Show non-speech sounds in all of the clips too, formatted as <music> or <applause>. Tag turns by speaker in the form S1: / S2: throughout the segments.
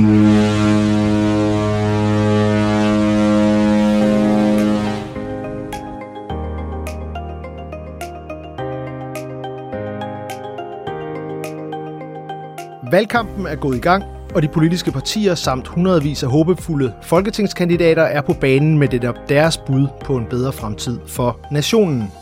S1: Valgkampen er gået i gang, og de politiske partier samt hundredvis af håbefulde folketingskandidater er på banen med det deres bud på en bedre fremtid for nationen.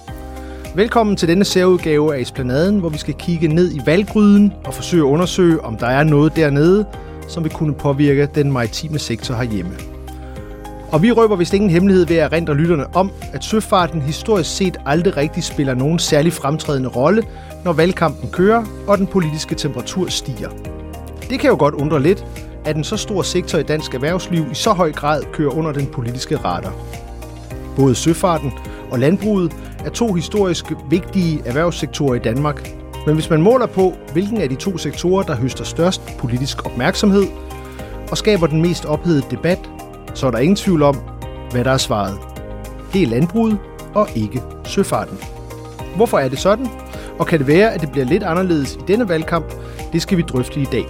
S1: Velkommen til denne særudgave af Esplanaden, hvor vi skal kigge ned i valggryden og forsøge at undersøge, om der er noget dernede, som vil kunne påvirke den maritime sektor herhjemme. Og vi røber vist ingen hemmelighed ved at rente lytterne om, at søfarten historisk set aldrig rigtig spiller nogen særlig fremtrædende rolle, når valgkampen kører og den politiske temperatur stiger. Det kan jo godt undre lidt, at en så stor sektor i dansk erhvervsliv i så høj grad kører under den politiske radar. Både søfarten og landbruget er to historisk vigtige erhvervssektorer i Danmark. Men hvis man måler på, hvilken af de to sektorer, der høster størst politisk opmærksomhed og skaber den mest ophedede debat, så er der ingen tvivl om, hvad der er svaret. Det er landbruget og ikke søfarten. Hvorfor er det sådan? Og kan det være, at det bliver lidt anderledes i denne valgkamp? Det skal vi drøfte i dag.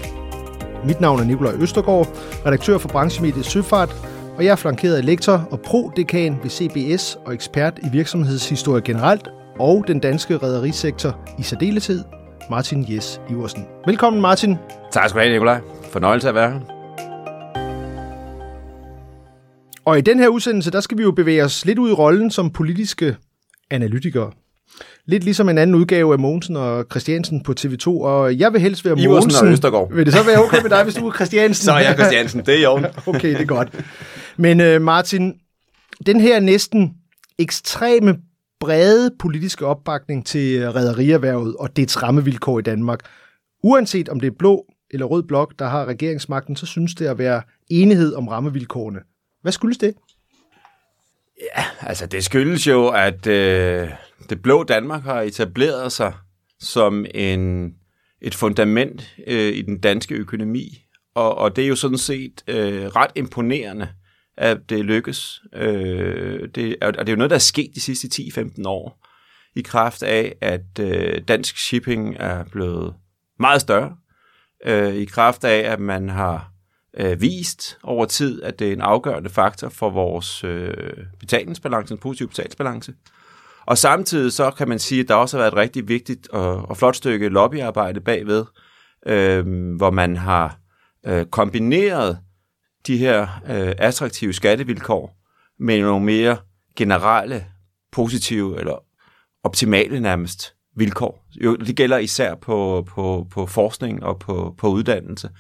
S1: Mit navn er Nikolaj Østergaard, redaktør for branchemediet Søfart, og jeg er flankeret af lektor og pro-dekan ved CBS og ekspert i virksomhedshistorie generelt og den danske rædderisektor i særdeleshed, Martin Jes Iversen. Velkommen Martin.
S2: Tak skal du have, Nikolaj. Fornøjelse at være her.
S1: Og i den her udsendelse, der skal vi jo bevæge os lidt ud i rollen som politiske analytikere. Lidt ligesom en anden udgave af Mogensen og Christiansen på TV2, og jeg vil helst være
S2: Iversen
S1: Mogensen.
S2: og Østergaard.
S1: Vil det så være okay med dig, hvis du er Christiansen?
S2: Så er jeg Christiansen, det er jo. <laughs>
S1: okay, det er godt. Men uh, Martin, den her næsten ekstreme brede politiske opbakning til øh, rædderierhvervet og dets rammevilkår i Danmark, uanset om det er blå eller rød blok, der har regeringsmagten, så synes det at være enighed om rammevilkårene. Hvad skyldes det?
S2: Ja, altså det skyldes jo, at øh, det blå Danmark har etableret sig som en, et fundament øh, i den danske økonomi. Og, og det er jo sådan set øh, ret imponerende, at det lykkes. Øh, det, og det er jo noget, der er sket de sidste 10-15 år, i kraft af, at øh, dansk shipping er blevet meget større, øh, i kraft af, at man har øh, vist over tid, at det er en afgørende faktor for vores øh, betalingsbalance, en positiv betalingsbalance. Og samtidig så kan man sige, at der også har været et rigtig vigtigt og, og flot stykke lobbyarbejde bagved, øh, hvor man har øh, kombineret de her øh, attraktive skattevilkår med nogle mere generelle, positive eller optimale nærmest vilkår. Jo, det gælder især på, på, på forskning og på, på uddannelse,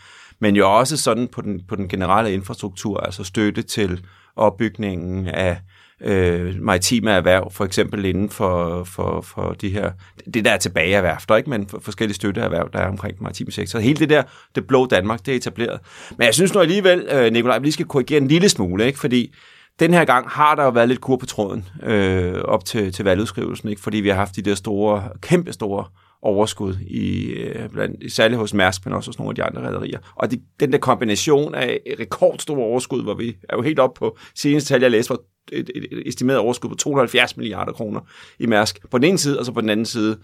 S2: men jo også sådan på den, på den generelle infrastruktur, altså støtte til opbygningen af øh, maritime erhverv, for eksempel inden for, for, for de her, det der er tilbage erhverv, ikke, men for forskellige støtteerhverv, der er omkring den maritime sektor. Hele det der, det blå Danmark, det er etableret. Men jeg synes nu alligevel, øh, Nikolaj, vi lige skal korrigere en lille smule, ikke, fordi den her gang har der jo været lidt kur på tråden øh, op til, til valgudskrivelsen, ikke? fordi vi har haft de der store, kæmpe store overskud, i, øh, blandt, særligt hos Mærsk, men også hos nogle af de andre rædderier. Og de, den der kombination af rekordstore overskud, hvor vi er jo helt op på seneste tal, jeg læste, var et, et, et estimeret overskud på 270 milliarder kroner i Mærsk på den ene side, og så på den anden side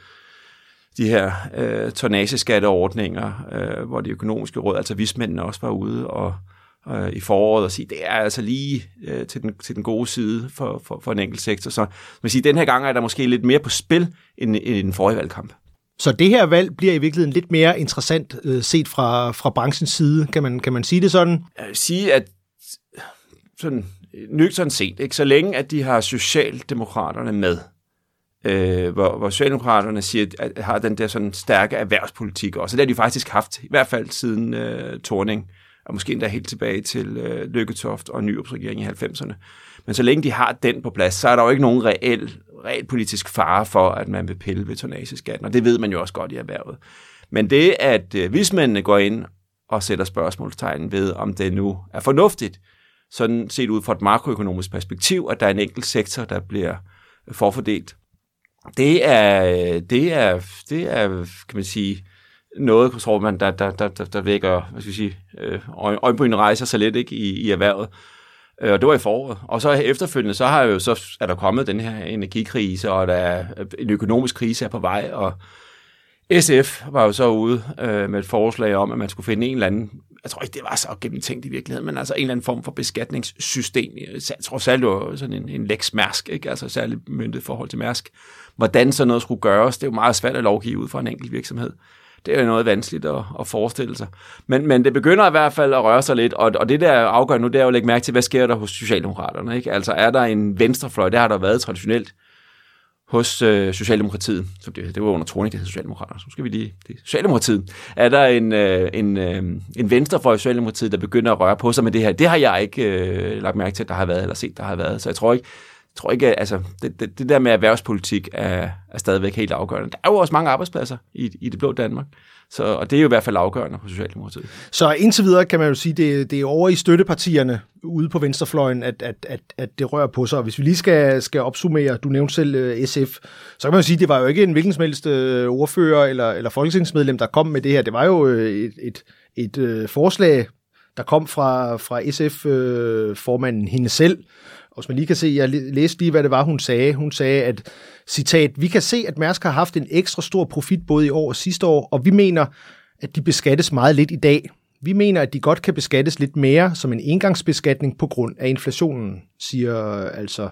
S2: de her øh, tonnageskatteordninger, øh, hvor de økonomiske råd, altså vismændene også var ude og øh, i foråret og sige, det er altså lige øh, til, den, til den gode side for, for, for en enkelt sektor. Så man siger, den her gang er der måske lidt mere på spil end, end i den forrige valgkamp.
S1: Så det her valg bliver i virkeligheden lidt mere interessant øh, set fra, fra branchens side. Kan man, kan man sige det sådan?
S2: Jeg vil sige, at sådan nøgternt set, ikke? så længe at de har Socialdemokraterne med, øh, hvor, hvor Socialdemokraterne siger, at har den der sådan stærke erhvervspolitik også. Og det har de faktisk haft, i hvert fald siden øh, Torning, og måske endda helt tilbage til øh, Lykketoft og Nyrups regering i 90'erne. Men så længe de har den på plads, så er der jo ikke nogen reel, reel politisk fare for, at man vil pille ved tonnageskatten, og det ved man jo også godt i erhvervet. Men det, at øh, vismændene går ind og sætter spørgsmålstegn ved, om det nu er fornuftigt, sådan set ud fra et makroøkonomisk perspektiv, at der er en enkelt sektor, der bliver øh, forfordelt. Det er, øh, det er, det er kan man sige, noget, tror man, der, der, der, der, der vækker, hvad skal jeg sige, øjenbrynene rejser sig lidt ikke, i, i erhvervet. Øh, og det var i foråret. Og så efterfølgende, så, har jo, så er der kommet den her energikrise, og der er en økonomisk krise er på vej, og SF var jo så ude øh, med et forslag om, at man skulle finde en eller anden, jeg tror ikke, det var så gennemtænkt i virkeligheden, men altså en eller anden form for beskatningssystem. Jeg tror særligt, det var sådan en, en lex Mærsk, ikke? altså særligt myndet forhold til Mærsk. Hvordan sådan noget skulle gøres, det er jo meget svært at lovgive ud fra en enkelt virksomhed. Det er jo noget vanskeligt at, at forestille sig. Men, men det begynder i hvert fald at røre sig lidt, og, og det der afgør nu, det er jo at lægge mærke til, hvad sker der hos Socialdemokraterne. Ikke? Altså er der en venstrefløj, det har der været traditionelt, hos øh, Socialdemokratiet, så det, det var under Torning, det hedder Socialdemokraterne, så skal vi lige, det Socialdemokratiet, er der en, øh, en, øh, en venstrefløj i Socialdemokratiet, der begynder at røre på sig med det her. Det har jeg ikke øh, lagt mærke til, at der har været, eller set, der har været. Så jeg tror ikke, jeg tror ikke, altså, det, det, det der med erhvervspolitik er, er stadigvæk helt afgørende. Der er jo også mange arbejdspladser i, i det blå Danmark. Så, og det er jo i hvert fald afgørende for Socialdemokratiet.
S1: Så indtil videre kan man jo sige, det, det er over i støttepartierne ude på venstrefløjen, at, at, at, at det rører på sig. Og hvis vi lige skal, skal opsummere, du nævnte selv øh, SF, så kan man jo sige, at det var jo ikke en hvilken som helst øh, ordfører eller, eller folketingsmedlem, der kom med det her. Det var jo øh, et, et, et forslag, der kom fra, fra SF-formanden øh, hende selv, og hvis man lige kan se, jeg læste lige, hvad det var, hun sagde. Hun sagde, at, citat, vi kan se, at Mærsk har haft en ekstra stor profit både i år og sidste år, og vi mener, at de beskattes meget lidt i dag. Vi mener, at de godt kan beskattes lidt mere som en engangsbeskatning på grund af inflationen, siger altså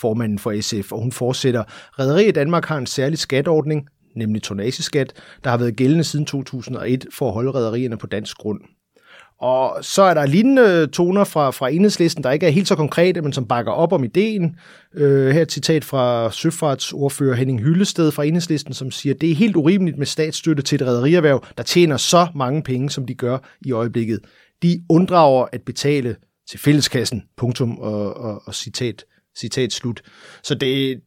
S1: formanden for SF, og hun fortsætter. Rederi Danmark har en særlig skatordning, nemlig tonnageskat, der har været gældende siden 2001 for at holde rædderierne på dansk grund. Og så er der lignende toner fra, fra enhedslisten, der ikke er helt så konkrete, men som bakker op om ideen. Øh, her et citat fra søfartsordfører Henning Hyllested fra enhedslisten, som siger, det er helt urimeligt med statsstøtte til et rædderierhverv, der tjener så mange penge, som de gør i øjeblikket. De unddrager at betale til fælleskassen, punktum og, og, og citat, citat slut. Så det,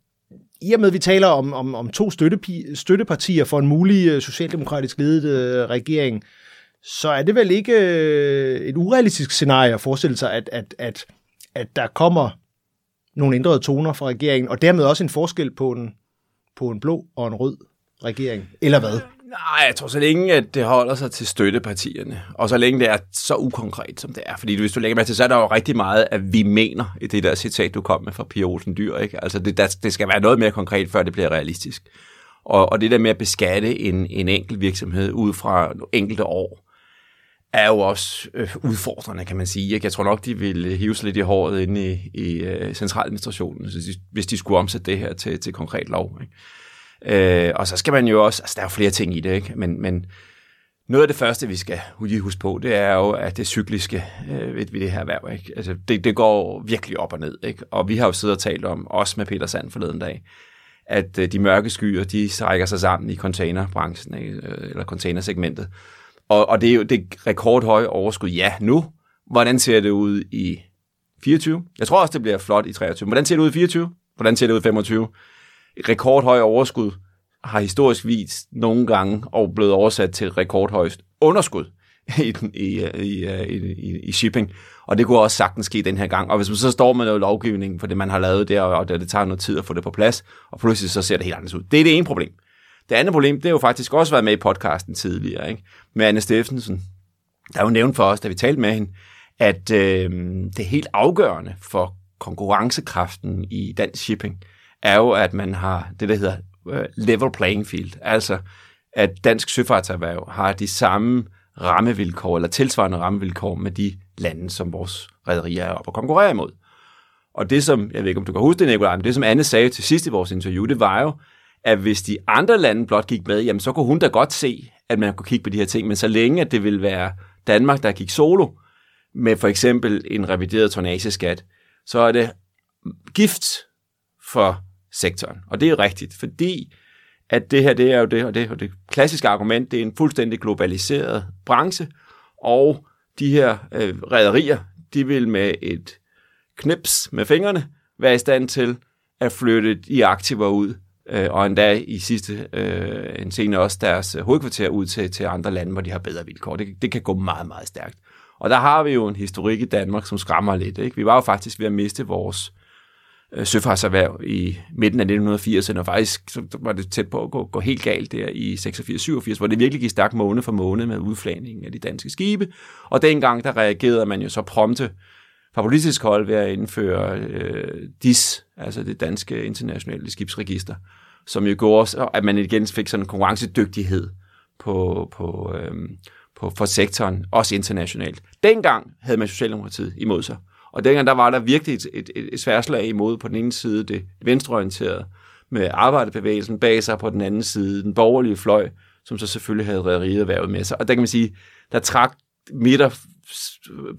S1: i og med, at vi taler om, om, om to støttepartier for en mulig øh, socialdemokratisk ledet øh, regering, så er det vel ikke øh, et urealistisk scenarie at forestille sig, at, at, at, at der kommer nogle ændrede toner fra regeringen, og dermed også en forskel på en, på en blå og en rød regering, eller hvad?
S2: Nej, jeg tror så længe, at det holder sig til støttepartierne, og så længe det er så ukonkret, som det er. Fordi hvis du lægger med til, så er der jo rigtig meget, at vi mener i det der citat, du kom med fra Pia Olsen Dyr. Ikke? Altså det, der, det skal være noget mere konkret, før det bliver realistisk. Og, og det der med at beskatte en, en enkelt virksomhed ud fra enkelte år, er jo også øh, udfordrende, kan man sige. Ikke? Jeg tror nok, de vil hive sig lidt i håret inde i, i uh, centraladministrationen, hvis de skulle omsætte det her til, til konkret lov. Ikke? Øh, og så skal man jo også, altså der er jo flere ting i det, ikke? Men, men noget af det første, vi skal huske på, det er jo, at det cykliske øh, ved, ved det her erhverv, ikke? Altså, det, det går virkelig op og ned. Ikke? Og vi har jo siddet og talt om, også med Peter Sand forleden dag, at øh, de mørke skyer, de strækker sig sammen i containerbranchen, ikke? Øh, eller containersegmentet. Og, og det er jo det rekordhøje overskud. Ja, nu. Hvordan ser det ud i 24? Jeg tror også, det bliver flot i 23. Hvordan ser det ud i 24? Hvordan ser det ud i 25? Rekordhøje overskud har historisk vis nogle gange og blevet oversat til rekordhøjst underskud i, i, øh, øh, i, i, i shipping. Og det kunne også sagtens ske den her gang. Og hvis man så står med noget lovgivning for det, man har lavet der, og det, det tager noget tid at få det på plads, og pludselig så ser det helt anderledes ud. Det er det ene problem. Det andet problem, det har jo faktisk også været med i podcasten tidligere, ikke? med Anne Steffensen. Der er jo nævnt for os, da vi talte med hende, at øh, det helt afgørende for konkurrencekraften i dansk shipping, er jo, at man har det, der hedder øh, level playing field. Altså, at dansk søfartserhverv har de samme rammevilkår, eller tilsvarende rammevilkår med de lande, som vores rædderier er oppe og konkurrerer imod. Og det som, jeg ved ikke om du kan huske det, Nicolaj, men det som Anne sagde til sidst i vores interview, det var jo, at hvis de andre lande blot gik med, jamen så kunne hun da godt se, at man kunne kigge på de her ting, men så længe at det vil være Danmark, der gik solo, med for eksempel en revideret tonnageskat, så er det gift for sektoren. Og det er jo rigtigt, fordi at det her, det er jo det, og det, og det klassiske argument, det er en fuldstændig globaliseret branche, og de her øh, rædderier, de vil med et knips med fingrene være i stand til at flytte de aktiver ud øh, og endda i sidste øh, en scene også deres øh, hovedkvarter ud til, til andre lande, hvor de har bedre vilkår. Det, det kan gå meget, meget stærkt. Og der har vi jo en historik i Danmark, som skræmmer lidt. Ikke? Vi var jo faktisk ved at miste vores øh, søfartserhverv i midten af 1980'erne, og faktisk så var det tæt på at gå, gå helt galt der i 86-87, hvor det virkelig gik stærkt måned for måned med udflagningen af de danske skibe. Og dengang, der reagerede man jo så prompte fra politisk hold ved at indføre øh, DIS, altså det danske internationale skibsregister, som jo gjorde, så, at man igen fik sådan en konkurrencedygtighed på, på, øh, på, for sektoren, også internationalt. Dengang havde man Socialdemokratiet imod sig. Og dengang der var der virkelig et, et, et, et sværslag imod på den ene side det venstreorienterede, med arbejderbevægelsen bag sig på den anden side, den borgerlige fløj, som så selvfølgelig havde rædderiet erhvervet med sig. Og der kan man sige, der trak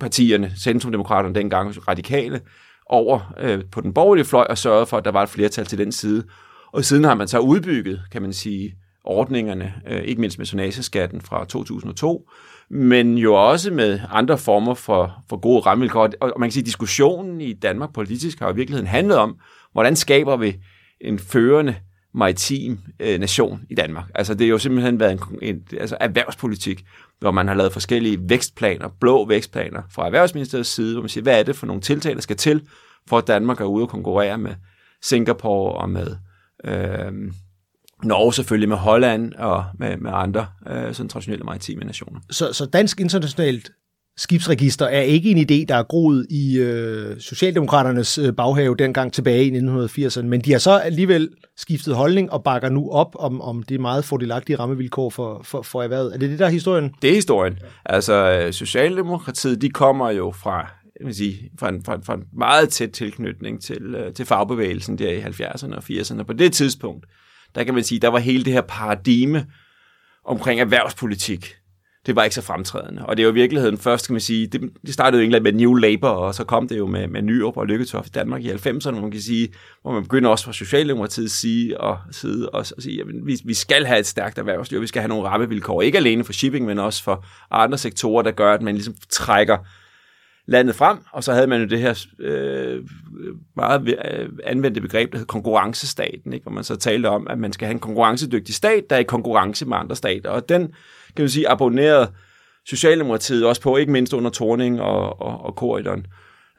S2: partierne, centrumdemokraterne dengang, radikale, over øh, på den borgerlige fløj og sørgede for, at der var et flertal til den side. Og siden har man så udbygget, kan man sige, ordningerne, øh, ikke mindst med sonageskatten fra 2002, men jo også med andre former for, for gode rammevilkår. Og man kan sige, at diskussionen i Danmark politisk har i virkeligheden handlet om, hvordan skaber vi en førende maritim øh, nation i Danmark. Altså det er jo simpelthen været en, en altså erhvervspolitik, hvor man har lavet forskellige vækstplaner, blå vækstplaner fra Erhvervsministeriets side, hvor man siger, hvad er det for nogle tiltag, der skal til, for at Danmark er ude og konkurrere med Singapore og med øh, Norge selvfølgelig, med Holland og med, med andre øh, sådan traditionelle maritime nationer.
S1: Så, så dansk internationalt skibsregister er ikke en idé, der er groet i øh, Socialdemokraternes øh, baghave dengang tilbage i 1980'erne, men de har så alligevel skiftet holdning og bakker nu op om, om det meget fordelagtige rammevilkår for, for, for erhvervet. Er det det, der er historien?
S2: Det er historien. Altså, øh, Socialdemokratiet, de kommer jo fra jeg vil sige, fra en, fra, fra en meget tæt tilknytning til, øh, til fagbevægelsen der i 70'erne og 80'erne. På det tidspunkt, der kan man sige, der var hele det her paradigme omkring erhvervspolitik, det var ikke så fremtrædende. Og det er jo i virkeligheden først, kan man sige, det, det startede jo egentlig med New Labour, og så kom det jo med, med Nyrup og Lykketoft i Danmark i 90'erne, hvor man kan sige, hvor man begynder også fra Socialdemokratiet sige, og, sidde og, og sige, jamen, vi, vi skal have et stærkt erhvervsliv, vi skal have nogle rammevilkår, ikke alene for shipping, men også for andre sektorer, der gør, at man ligesom trækker landet frem, og så havde man jo det her øh, meget øh, anvendte begreb, der hed konkurrencestaten, ikke? hvor man så talte om, at man skal have en konkurrencedygtig stat, der er i konkurrence med andre stater, og den, kan man sige, abonnerede Socialdemokratiet også på, ikke mindst under Torning og, og, og Korridon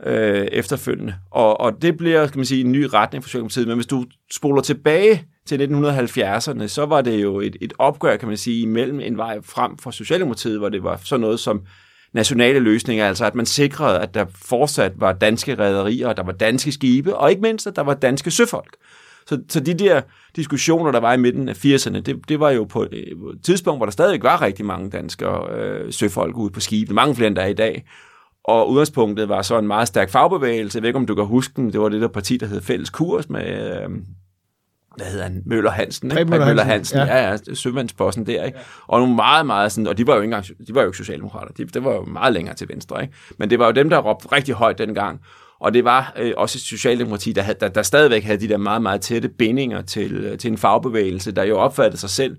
S2: øh, efterfølgende. Og, og det bliver, kan man sige, en ny retning for Socialdemokratiet, men hvis du spoler tilbage til 1970'erne, så var det jo et, et opgør, kan man sige, imellem en vej frem for Socialdemokratiet, hvor det var sådan noget som nationale løsninger, altså at man sikrede, at der fortsat var danske rædderier, og der var danske skibe, og ikke mindst, at der var danske søfolk. Så, så de der diskussioner, der var i midten af 80'erne, det, det var jo på et tidspunkt, hvor der stadig var rigtig mange danske øh, søfolk ude på skibene, mange flere end der er i dag. Og udgangspunktet var så en meget stærk fagbevægelse. Jeg ved ikke, om du kan huske den. Det var det der parti, der hed Fælles Kurs med, øh, hvad hedder han, Møller Hansen, ikke?
S1: Møller, Møller Hansen,
S2: ja, ja, ja sømandsposten der, ikke? Ja. Og nogle meget, meget sådan, og de var jo ikke engang, de var jo ikke socialdemokrater, de, det var jo meget længere til venstre, ikke? Men det var jo dem, der råbte rigtig højt dengang. Og det var øh, også et socialdemokrati, der, havde, der, der stadigvæk havde de der meget, meget tætte bindinger til, øh, til en fagbevægelse, der jo opfattede sig selv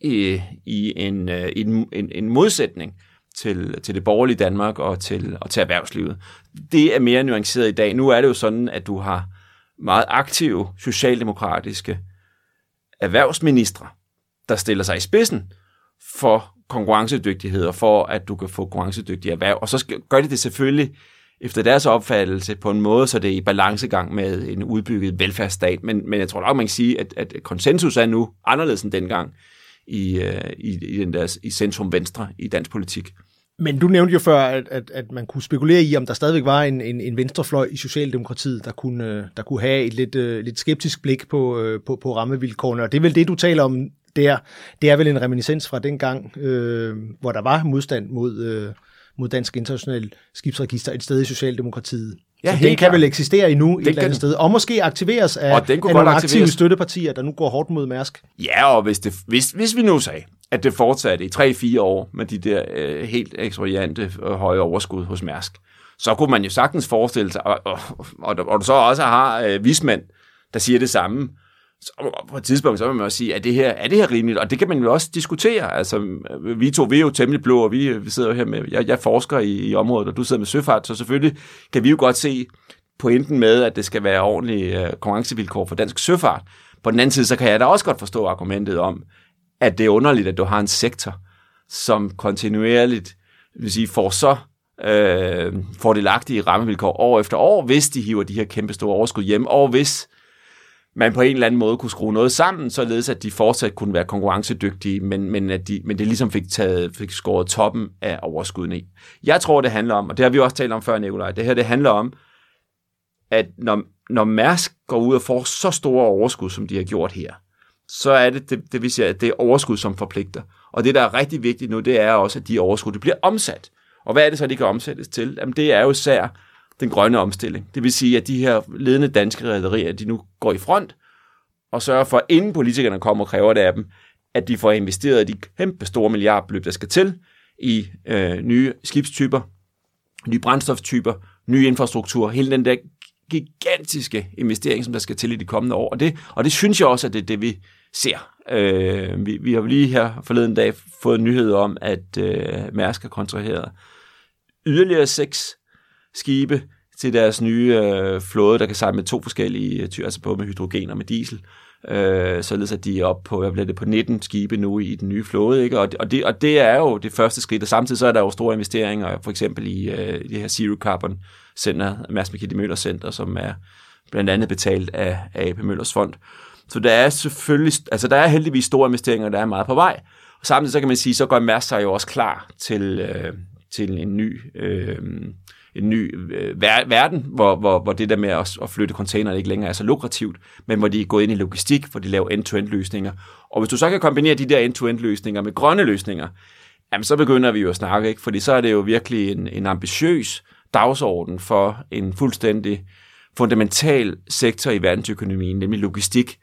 S2: i, i en, øh, en, en, en modsætning til, til det borgerlige Danmark og til, og til erhvervslivet. Det er mere nuanceret i dag. Nu er det jo sådan, at du har meget aktive socialdemokratiske erhvervsministre, der stiller sig i spidsen for konkurrencedygtighed og for, at du kan få konkurrencedygtige erhverv. Og så gør de det selvfølgelig efter deres opfattelse på en måde, så det er i balancegang med en udbygget velfærdsstat. Men, men jeg tror nok, man kan sige, at, at konsensus er nu anderledes end dengang i, øh, i, i, den der, i centrum venstre i dansk politik.
S1: Men du nævnte jo før, at, at, at man kunne spekulere i, om der stadigvæk var en, en, en venstrefløj i Socialdemokratiet, der kunne, øh, der kunne have et lidt, uh, lidt skeptisk blik på, uh, på, på rammevilkårene. Og det er vel det, du taler om der. Det er vel en reminiscens fra dengang, øh, hvor der var modstand mod, øh, mod Dansk International Skibsregister et sted i Socialdemokratiet. Ja, så den kan vel eksistere endnu den et eller andet sted, og måske aktiveres af, og den kunne af nogle aktive aktiveres. støttepartier, der nu går hårdt mod Mærsk.
S2: Ja, og hvis, det, hvis, hvis vi nu sagde, at det fortsatte i 3-4 år med de der øh, helt ekstraordinære øh, høje overskud hos Mærsk, så kunne man jo sagtens forestille sig, og, og, og, og du så også har øh, vismænd, der siger det samme, så på et tidspunkt, så vil man også sige, er det, her, er det her rimeligt? Og det kan man jo også diskutere. Altså, vi to, vi er jo temmelig blå, og vi, vi sidder jo her med, jeg, jeg forsker i, i området, og du sidder med søfart, så selvfølgelig kan vi jo godt se pointen med, at det skal være ordentlige øh, konkurrencevilkår for dansk søfart. På den anden side, så kan jeg da også godt forstå argumentet om, at det er underligt, at du har en sektor, som kontinuerligt vil sige, får så øh, fordelagtige rammevilkår år efter år, hvis de hiver de her kæmpe store overskud hjem, og hvis man på en eller anden måde kunne skrue noget sammen, således at de fortsat kunne være konkurrencedygtige, men, men, at de, men det ligesom fik, taget, fik skåret toppen af overskuddene i. Jeg tror, det handler om, og det har vi også talt om før, Nikolaj, det her det handler om, at når, når Mærsk går ud og får så store overskud, som de har gjort her, så er det, det, det vi sige, at det er overskud, som forpligter. Og det, der er rigtig vigtigt nu, det er også, at de overskud det bliver omsat. Og hvad er det så, de kan omsættes til? Jamen, det er jo især den grønne omstilling. Det vil sige, at de her ledende danske rædderier, de nu går i front og sørger for, inden politikerne kommer og kræver det af dem, at de får investeret de kæmpe store milliardbeløb, der skal til i øh, nye skibstyper, nye brændstoftyper, ny infrastruktur, hele den der gigantiske investering, som der skal til i de kommende år. Og det, og det synes jeg også, at det er det, vi ser. Øh, vi, vi har lige her forleden dag fået nyhed om, at øh, Mærsk har kontraheret yderligere seks skibe til deres nye øh, flåde, der kan sejle med to forskellige øh, typer, altså både med hydrogen og med diesel øh, således at de er oppe på, hvad bliver det, på 19 skibe nu i den nye flåde, ikke? Og, og, det, og det er jo det første skridt, og samtidig så er der jo store investeringer, for eksempel i øh, det her Zero Carbon Center, Mads McKinney Møller Center, som er blandt andet betalt af, af AP Møllers fond. Så der er selvfølgelig, altså der er heldigvis store investeringer, der er meget på vej. Og samtidig så kan man sige, så går Mærsk sig jo også klar til, øh, til en ny øh, en ny øh, ver- verden, hvor, hvor, hvor det der med at, at flytte container ikke længere er så lukrativt, men hvor de er gået ind i logistik, hvor de laver end-to-end løsninger. Og hvis du så kan kombinere de der end-to-end løsninger med grønne løsninger, jamen så begynder vi jo at snakke, ikke? fordi så er det jo virkelig en, en ambitiøs dagsorden for en fuldstændig fundamental sektor i verdensøkonomien, nemlig logistik,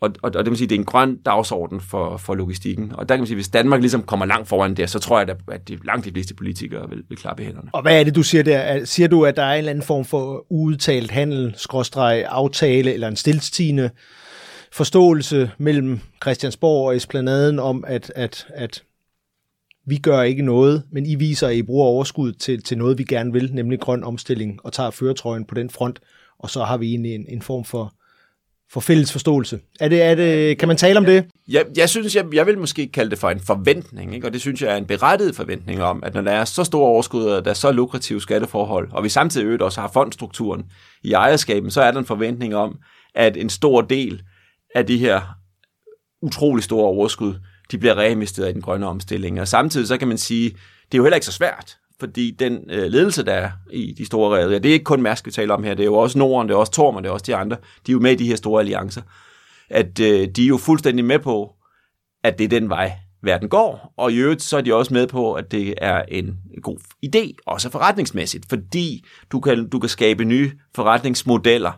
S2: og, og, og det vil sige, det er en grøn dagsorden for, for logistikken. Og der kan man sige, hvis Danmark ligesom kommer langt foran der, så tror jeg, at de, langt de fleste politikere vil, vil klappe hænderne.
S1: Og hvad er det, du siger der? Siger du, at der er en eller anden form for udtalt handel, skråstreg, aftale eller en stilstigende forståelse mellem Christiansborg og Esplanaden om, at, at, at vi gør ikke noget, men I viser, at I bruger overskud til, til noget, vi gerne vil, nemlig grøn omstilling, og tager føretrøjen på den front, og så har vi egentlig en, en form for for fælles forståelse. Er det, er det, kan man tale om det?
S2: Jeg, jeg synes, jeg, jeg vil måske kalde det for en forventning, ikke? og det synes jeg er en berettiget forventning om, at når der er så store overskud, og der er så lukrative skatteforhold, og vi samtidig øvrigt også har fondstrukturen i ejerskaben, så er der en forventning om, at en stor del af de her utrolig store overskud, de bliver reinvesteret i den grønne omstilling. Og samtidig så kan man sige, det er jo heller ikke så svært fordi den øh, ledelse, der er i de store rederier, det er ikke kun Mærsk, vi taler om her, det er jo også Norden, det er også Torm, og det er også de andre, de er jo med i de her store alliancer, at øh, de er jo fuldstændig med på, at det er den vej, verden går, og i øvrigt så er de også med på, at det er en god idé, også forretningsmæssigt, fordi du kan, du kan skabe nye forretningsmodeller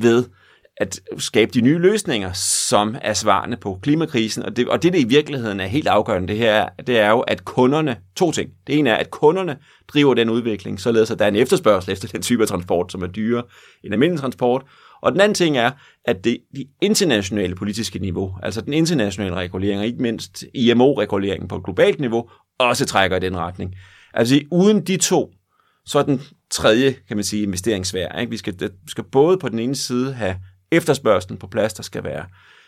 S2: ved at skabe de nye løsninger, som er svarende på klimakrisen. Og det, og det, der i virkeligheden er helt afgørende, det her, det er jo, at kunderne, to ting. Det ene er, at kunderne driver den udvikling, således at der er en efterspørgsel efter den type af transport, som er dyrere end almindelig transport. Og den anden ting er, at det, det internationale politiske niveau, altså den internationale regulering, og ikke mindst IMO-reguleringen på et globalt niveau, også trækker i den retning. Altså uden de to, så er den tredje, kan man sige, investeringsvær. Ikke? Vi, skal, skal både på den ene side have efterspørgselen på plads, der skal være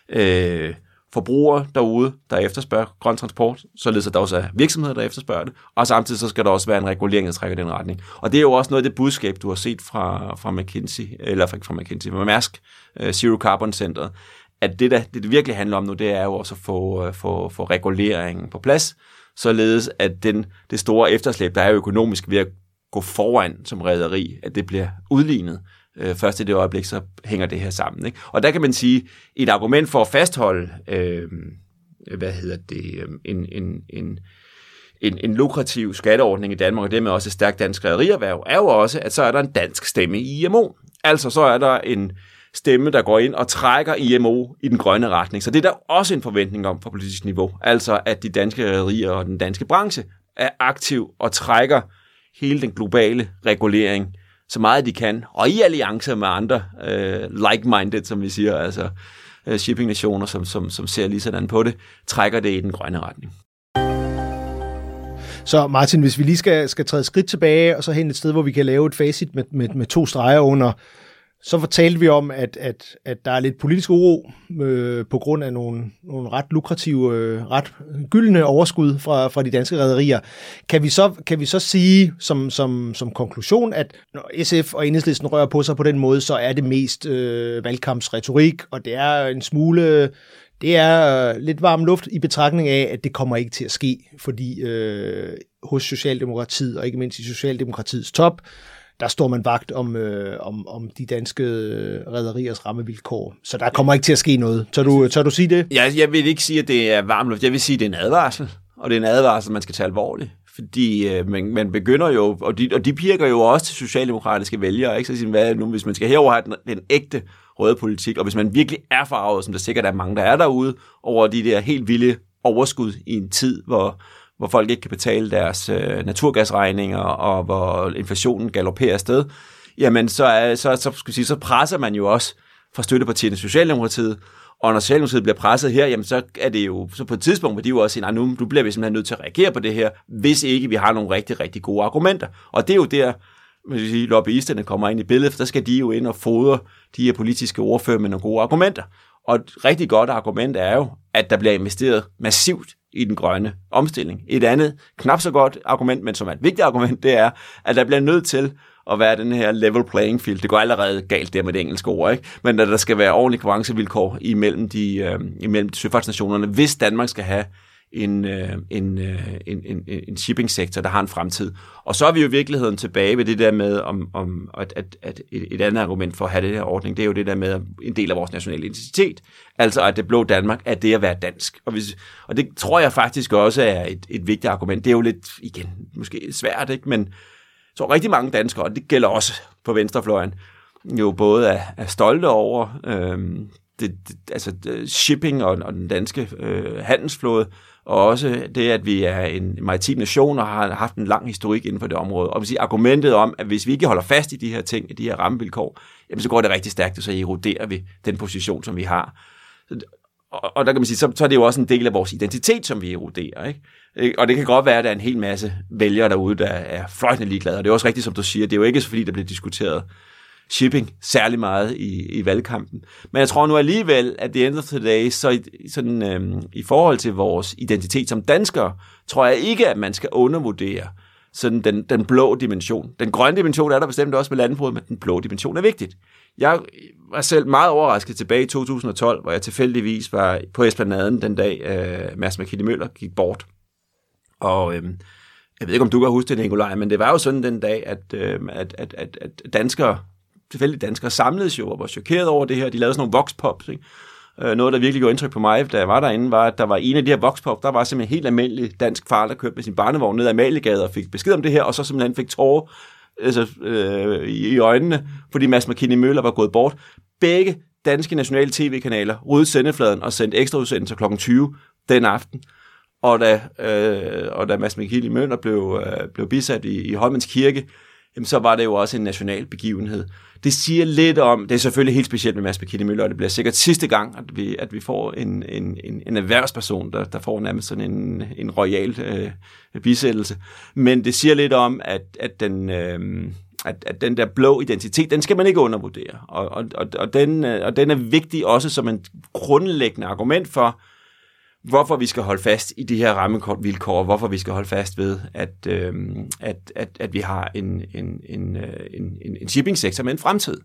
S2: øh, forbrugere derude, der efterspørger grøn transport, således at der også er virksomheder, der efterspørger det, og samtidig så skal der også være en regulering, der trækker den retning. Og det er jo også noget af det budskab, du har set fra, fra McKinsey, eller fra, fra McKinsey, fra Mærsk, uh, Zero Carbon Center, at det, der, det, det virkelig handler om nu, det er jo også at få, uh, få, få reguleringen på plads, således at den, det store efterslæb, der er økonomisk ved at gå foran som rederi, at det bliver udlignet øh, først i det øjeblik, så hænger det her sammen. Ikke? Og der kan man sige, et argument for at fastholde, øh, hvad hedder det, øh, en, en, en, en, en lukrativ skatteordning i Danmark, og dermed også et stærkt dansk rederierhverv, er jo også, at så er der en dansk stemme i IMO. Altså så er der en stemme, der går ind og trækker IMO i den grønne retning. Så det er der også en forventning om på politisk niveau. Altså at de danske rederier og den danske branche er aktiv og trækker hele den globale regulering så meget de kan, og i alliance med andre øh, like-minded, som vi siger, altså øh, shipping-nationer, som, som, som ser lige sådan på det, trækker det i den grønne retning.
S1: Så Martin, hvis vi lige skal, skal træde skridt tilbage, og så hen et sted, hvor vi kan lave et facit med, med, med to streger under, så fortalte vi om, at, at, at der er lidt politisk uro øh, på grund af nogle, nogle ret lukrative, øh, ret gyldne overskud fra, fra de danske rædderier. Kan vi så, kan vi så sige som, som, som konklusion, at når SF og Enhedslisten rører på sig på den måde, så er det mest øh, valgkampsretorik, og det er en smule det er øh, lidt varm luft i betragtning af, at det kommer ikke til at ske, fordi øh, hos Socialdemokratiet, og ikke mindst i Socialdemokratiets top, der står man vagt om, øh, om, om de danske øh, rædderiers rammevilkår. Så der kommer ikke til at ske noget. Tør du, tør du sige det?
S2: Ja, altså, jeg vil ikke sige, at det er varm luft. Jeg vil sige, at det er en advarsel. Og det er en advarsel, man skal tage alvorligt. Fordi øh, man, man begynder jo, og de, og de pirker jo også til socialdemokratiske vælgere, ikke? Så siger, hvad nu, hvis man skal herover have den, den ægte røde politik, og hvis man virkelig er farvet, som der sikkert er mange, der er derude, over de der helt vilde overskud i en tid, hvor, hvor folk ikke kan betale deres øh, naturgasregninger, og hvor inflationen galopperer afsted, jamen så, er, så, så, skal sige, så presser man jo også fra støttepartierne Socialdemokratiet, og når Socialdemokratiet bliver presset her, jamen så er det jo, så på et tidspunkt hvor de jo også sige, nej, nu, nu bliver vi simpelthen nødt til at reagere på det her, hvis ikke vi har nogle rigtig, rigtig gode argumenter. Og det er jo der, man vil sige, lobbyisterne kommer ind i billedet, for der skal de jo ind og fodre de her politiske ordfører med nogle gode argumenter. Og et rigtig godt argument er jo, at der bliver investeret massivt i den grønne omstilling. Et andet, knap så godt argument, men som er et vigtigt argument, det er, at der bliver nødt til at være den her level playing field. Det går allerede galt der med det engelske ord, ikke? Men at der skal være ordentlige konkurrencevilkår imellem, de, øh, imellem søfartsnationerne, hvis Danmark skal have en, øh, en, øh, en, en, en shipping-sektor, der har en fremtid. Og så er vi jo i virkeligheden tilbage ved det der med, om, om at, at, at et, et andet argument for at have det her ordning, det er jo det der med en del af vores nationale identitet. Altså at det blå Danmark er det at være dansk. Og, hvis, og det tror jeg faktisk også er et, et vigtigt argument. Det er jo lidt, igen, måske svært, ikke? men så rigtig mange danskere, og det gælder også på venstrefløjen, jo både er, er stolte over øhm, det, det, altså shipping og, og den danske øh, handelsflåde, og også det, at vi er en maritim nation og har haft en lang historik inden for det område. Og vil sige, argumentet om, at hvis vi ikke holder fast i de her ting, i de her rammevilkår, jamen så går det rigtig stærkt, og så eroderer vi den position, som vi har. Og, og der kan man sige, så, så er det jo også en del af vores identitet, som vi eroderer. Ikke? Og det kan godt være, at der er en hel masse vælgere derude, der er fløjtende ligeglade. Og det er også rigtigt, som du siger, det er jo ikke så fordi, der bliver diskuteret shipping særlig meget i, i valgkampen. Men jeg tror nu alligevel, at det of the dag, så i, sådan, øhm, i forhold til vores identitet som danskere, tror jeg ikke, at man skal undervurdere sådan den, den blå dimension. Den grønne dimension er der bestemt også med landbruget, men den blå dimension er vigtigt. Jeg var selv meget overrasket tilbage i 2012, hvor jeg tilfældigvis var på Esplanaden den dag, øh, Mads McKinney Møller gik bort. Og øhm, jeg ved ikke, om du kan huske det, Nikolaj, men det var jo sådan den dag, at, øh, at, at, at, at danskere tilfældige danskere samledes jo og var chokeret over det her. De lavede sådan nogle voxpops, ikke? Øh, noget, der virkelig gjorde indtryk på mig, da jeg var derinde, var, at der var en af de her voxpop, der var simpelthen helt almindelig dansk far, der kørte med sin barnevogn ned ad Amalegade og fik besked om det her, og så simpelthen fik tårer altså, øh, i, i øjnene, fordi Mads McKinney Møller var gået bort. Begge danske nationale tv-kanaler ryddede sendefladen og sendte ekstra udsendelser kl. 20 den aften. Og da, øh, og da Mads McKinney Møller blev, øh, blev bisat i, i Holmens Kirke, jamen, så var det jo også en national begivenhed det siger lidt om, det er selvfølgelig helt specielt med Mads Bekinde Møller, og det bliver sikkert sidste gang, at vi, at vi får en, en, en, en erhvervsperson, der, der får nærmest sådan en, en royal øh, bisættelse. Men det siger lidt om, at, at den... Øh, at, at den der blå identitet, den skal man ikke undervurdere. Og, og, og, og, den, øh, og den er vigtig også som en grundlæggende argument for, hvorfor vi skal holde fast i de her rammevilkår, hvorfor vi skal holde fast ved, at, øh, at, at, at vi har en, en, øh, en, en, en shipping-sektor med en fremtid.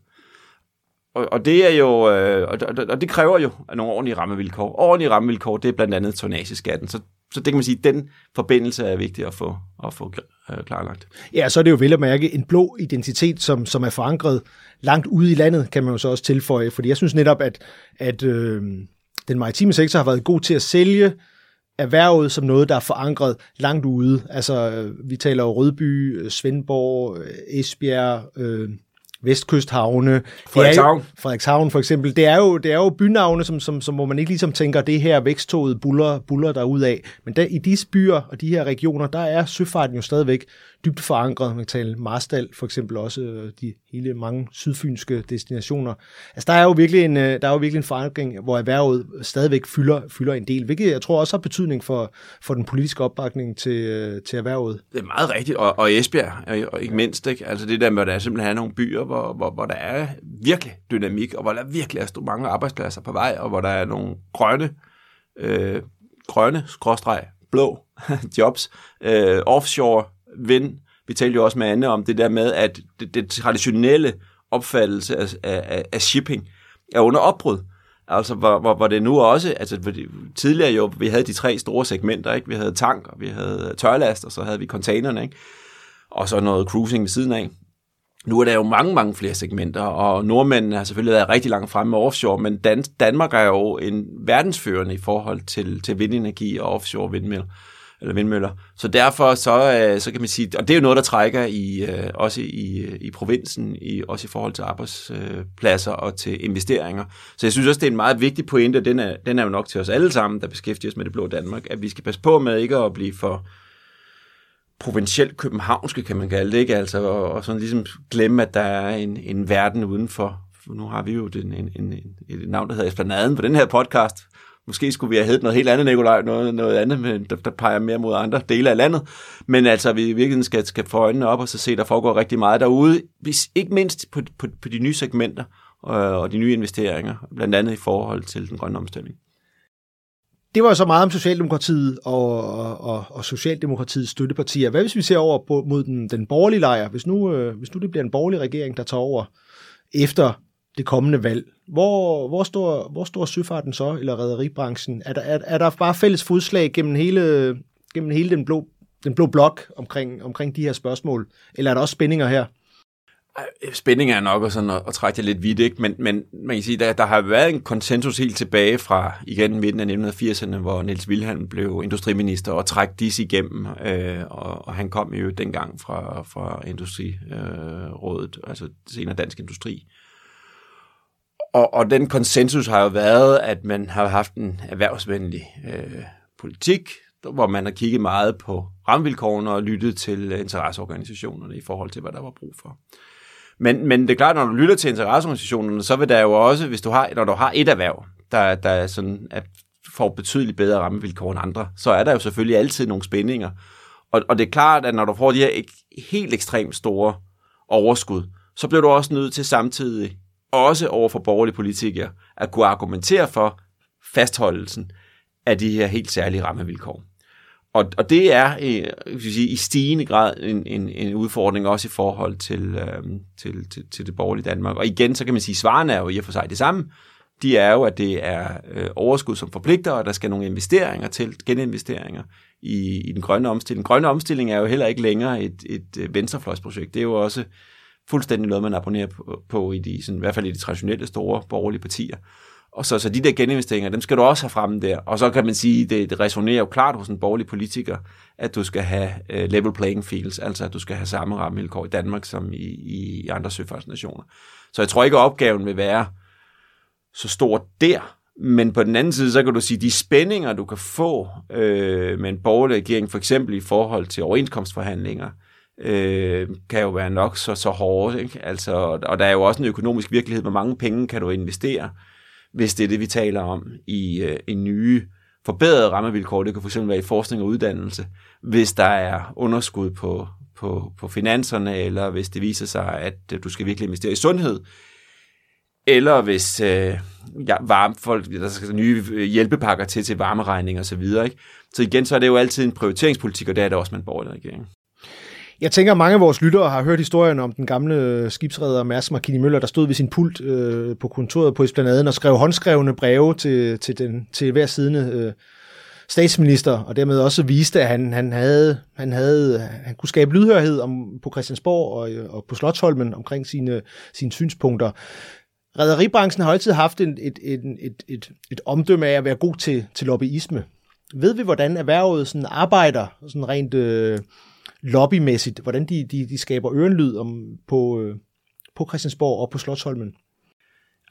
S2: Og, og det er jo, øh, og, og det kræver jo nogle ordentlige rammevilkår. Ordentlige rammevilkår, det er blandt andet tonnageskatten. Så, så det kan man sige, den forbindelse er vigtig at få, at få øh, klarlagt.
S1: Ja, så er det jo vel at mærke en blå identitet, som, som er forankret langt ude i landet, kan man jo så også tilføje. Fordi jeg synes netop, at, at øh, den maritime sektor har været god til at sælge erhvervet som noget, der er forankret langt ude. Altså, øh, vi taler jo Rødby, øh, Svendborg, øh, Esbjerg, øh, Vestkysthavne.
S2: Frederikshavn. Jo,
S1: Frederikshavn for eksempel. Det er jo, det er jo bynavne, som, som, som, hvor man ikke ligesom tænker, det her væksttoget buller, buller der af. Men der, i disse byer og de her regioner, der er søfarten jo stadigvæk dybt forankret. Man kan tale Marstal for eksempel også, de hele mange sydfynske destinationer. Altså der er jo virkelig en, øh, der er jo virkelig en forankring, hvor erhvervet stadigvæk fylder, fylder en del, hvilket jeg tror også har betydning for, for den politiske opbakning til, øh, til erhvervet.
S2: Det er meget rigtigt, og, og Esbjerg, og ikke mindst, ikke? altså det der med, at der simpelthen er nogle byer, hvor, hvor, hvor der er virkelig dynamik, og hvor der virkelig er mange arbejdspladser på vej, og hvor der er nogle grønne, øh, grønne, skråstreg, blå <laughs> jobs, øh, offshore, vind. Vi talte jo også med Anne om det der med, at det, det traditionelle opfattelse af, af, af shipping er under opbrud. Altså, hvor, hvor, hvor det nu også, altså tidligere jo, vi havde de tre store segmenter, ikke? Vi havde tank, og vi havde tørlast, og så havde vi containerne, ikke? Og så noget cruising ved siden af nu er der jo mange, mange flere segmenter, og nordmændene har selvfølgelig været rigtig langt fremme med offshore, men Dan- Danmark er jo en verdensførende i forhold til, til vindenergi og offshore vindmøller eller vindmøller. Så derfor så, øh, så kan man sige, og det er jo noget, der trækker i, øh, også i, øh, i provinsen, i, også i forhold til arbejdspladser og til investeringer. Så jeg synes også, det er en meget vigtig pointe, og den er, den er jo nok til os alle sammen, der beskæftiger os med det blå Danmark, at vi skal passe på med ikke at blive for provincielt københavnske, kan man kalde det, ikke? Altså, og, og sådan ligesom glemme, at der er en, en verden udenfor. For nu har vi jo den, en, en, en, et navn, der hedder Esplanaden på den her podcast, Måske skulle vi have heddet noget helt andet, Nikolaj, noget, noget andet, men der, der peger mere mod andre dele af landet. Men altså, vi virkelig skal, skal få øjnene op og så se, der foregår rigtig meget derude. Hvis, ikke mindst på, på, på de nye segmenter og, og de nye investeringer, blandt andet i forhold til den grønne omstilling.
S1: Det var så meget om Socialdemokratiet og, og, og Socialdemokratiets støttepartier. Hvad hvis vi ser over på, mod den, den borgerlige lejr? Hvis nu, øh, hvis nu det bliver en borgerlig regering, der tager over efter det kommende valg. Hvor, hvor, står, hvor står søfarten så, eller rædderibranchen? Er der, er, er der bare fælles fodslag gennem hele, gennem hele den, blå, den blå blok omkring, omkring de her spørgsmål? Eller er der også spændinger her?
S2: Spænding er nok og sådan at, at trække det lidt vidt, ikke? Men, men man kan sige, der, der har været en konsensus helt tilbage fra igen midten af 1980'erne, hvor Niels Wilhelm blev industriminister og træk dis igennem, øh, og, og han kom jo dengang fra, fra Industrirådet, øh, altså senere Dansk Industri, og, og den konsensus har jo været, at man har haft en erhvervsvenlig øh, politik, hvor man har kigget meget på rammevilkårene og lyttet til interesseorganisationerne i forhold til, hvad der var brug for. Men, men det er klart, når du lytter til interesseorganisationerne, så vil der jo også, hvis du har, når du har et erhverv, der, der er sådan at får betydeligt bedre rammevilkår end andre, så er der jo selvfølgelig altid nogle spændinger. Og, og det er klart, at når du får de her helt ekstremt store overskud, så bliver du også nødt til samtidig også over for borgerlige politikere, at kunne argumentere for fastholdelsen af de her helt særlige rammevilkår. Og, og det er øh, sige, i stigende grad en, en, en udfordring også i forhold til, øh, til, til, til det borgerlige Danmark. Og igen, så kan man sige, at svarene er jo i og for sig det samme. De er jo, at det er øh, overskud, som forpligter, og der skal nogle investeringer til, geninvesteringer i, i den grønne omstilling. Grønne omstilling er jo heller ikke længere et, et øh, venstrefløjsprojekt. Det er jo også fuldstændig noget, man abonnerer på, på i, de, sådan, i hvert fald i de traditionelle store borgerlige partier. Og så, så de der geninvesteringer, dem skal du også have fremme der. Og så kan man sige, det, det resonerer jo klart hos en borgerlig politiker, at du skal have uh, level playing fields, altså at du skal have samme rammevilkår i Danmark som i, i andre søfartsnationer. Så jeg tror ikke, at opgaven vil være så stor der, men på den anden side, så kan du sige, de spændinger, du kan få øh, med en borgerlig regering, for eksempel i forhold til overenskomstforhandlinger, øh, kan jo være nok så, så hårde. Ikke? Altså, og der er jo også en økonomisk virkelighed, hvor mange penge kan du investere, hvis det er det, vi taler om i, øh, i nye forbedrede rammevilkår. Det kan fx være i forskning og uddannelse, hvis der er underskud på, på, på finanserne, eller hvis det viser sig, at øh, du skal virkelig investere i sundhed, eller hvis øh, ja, varme, folk, der skal nye øh, hjælpepakker til til varmeregning og så videre. Ikke? Så igen, så er det jo altid en prioriteringspolitik, og det er det også med en borgerlig regering.
S1: Jeg tænker, at mange af vores lyttere har hørt historien om den gamle skibsredder Mærsk Markini Møller, der stod ved sin pult øh, på kontoret på Esplanaden og skrev håndskrevne breve til, til, den, til hver sidende øh, statsminister, og dermed også viste, at han, han, havde, han, havde, han kunne skabe lydhørhed om, på Christiansborg og, og på Slottholmen omkring sine, sine synspunkter. Rederibranchen har altid haft en, et, et, et, et, et omdømme af at være god til, til lobbyisme. Ved vi, hvordan erhvervet sådan arbejder sådan rent... Øh, lobbymæssigt, hvordan de, de, de skaber ørenlyd om, på, øh, på Christiansborg og på Slottholmen?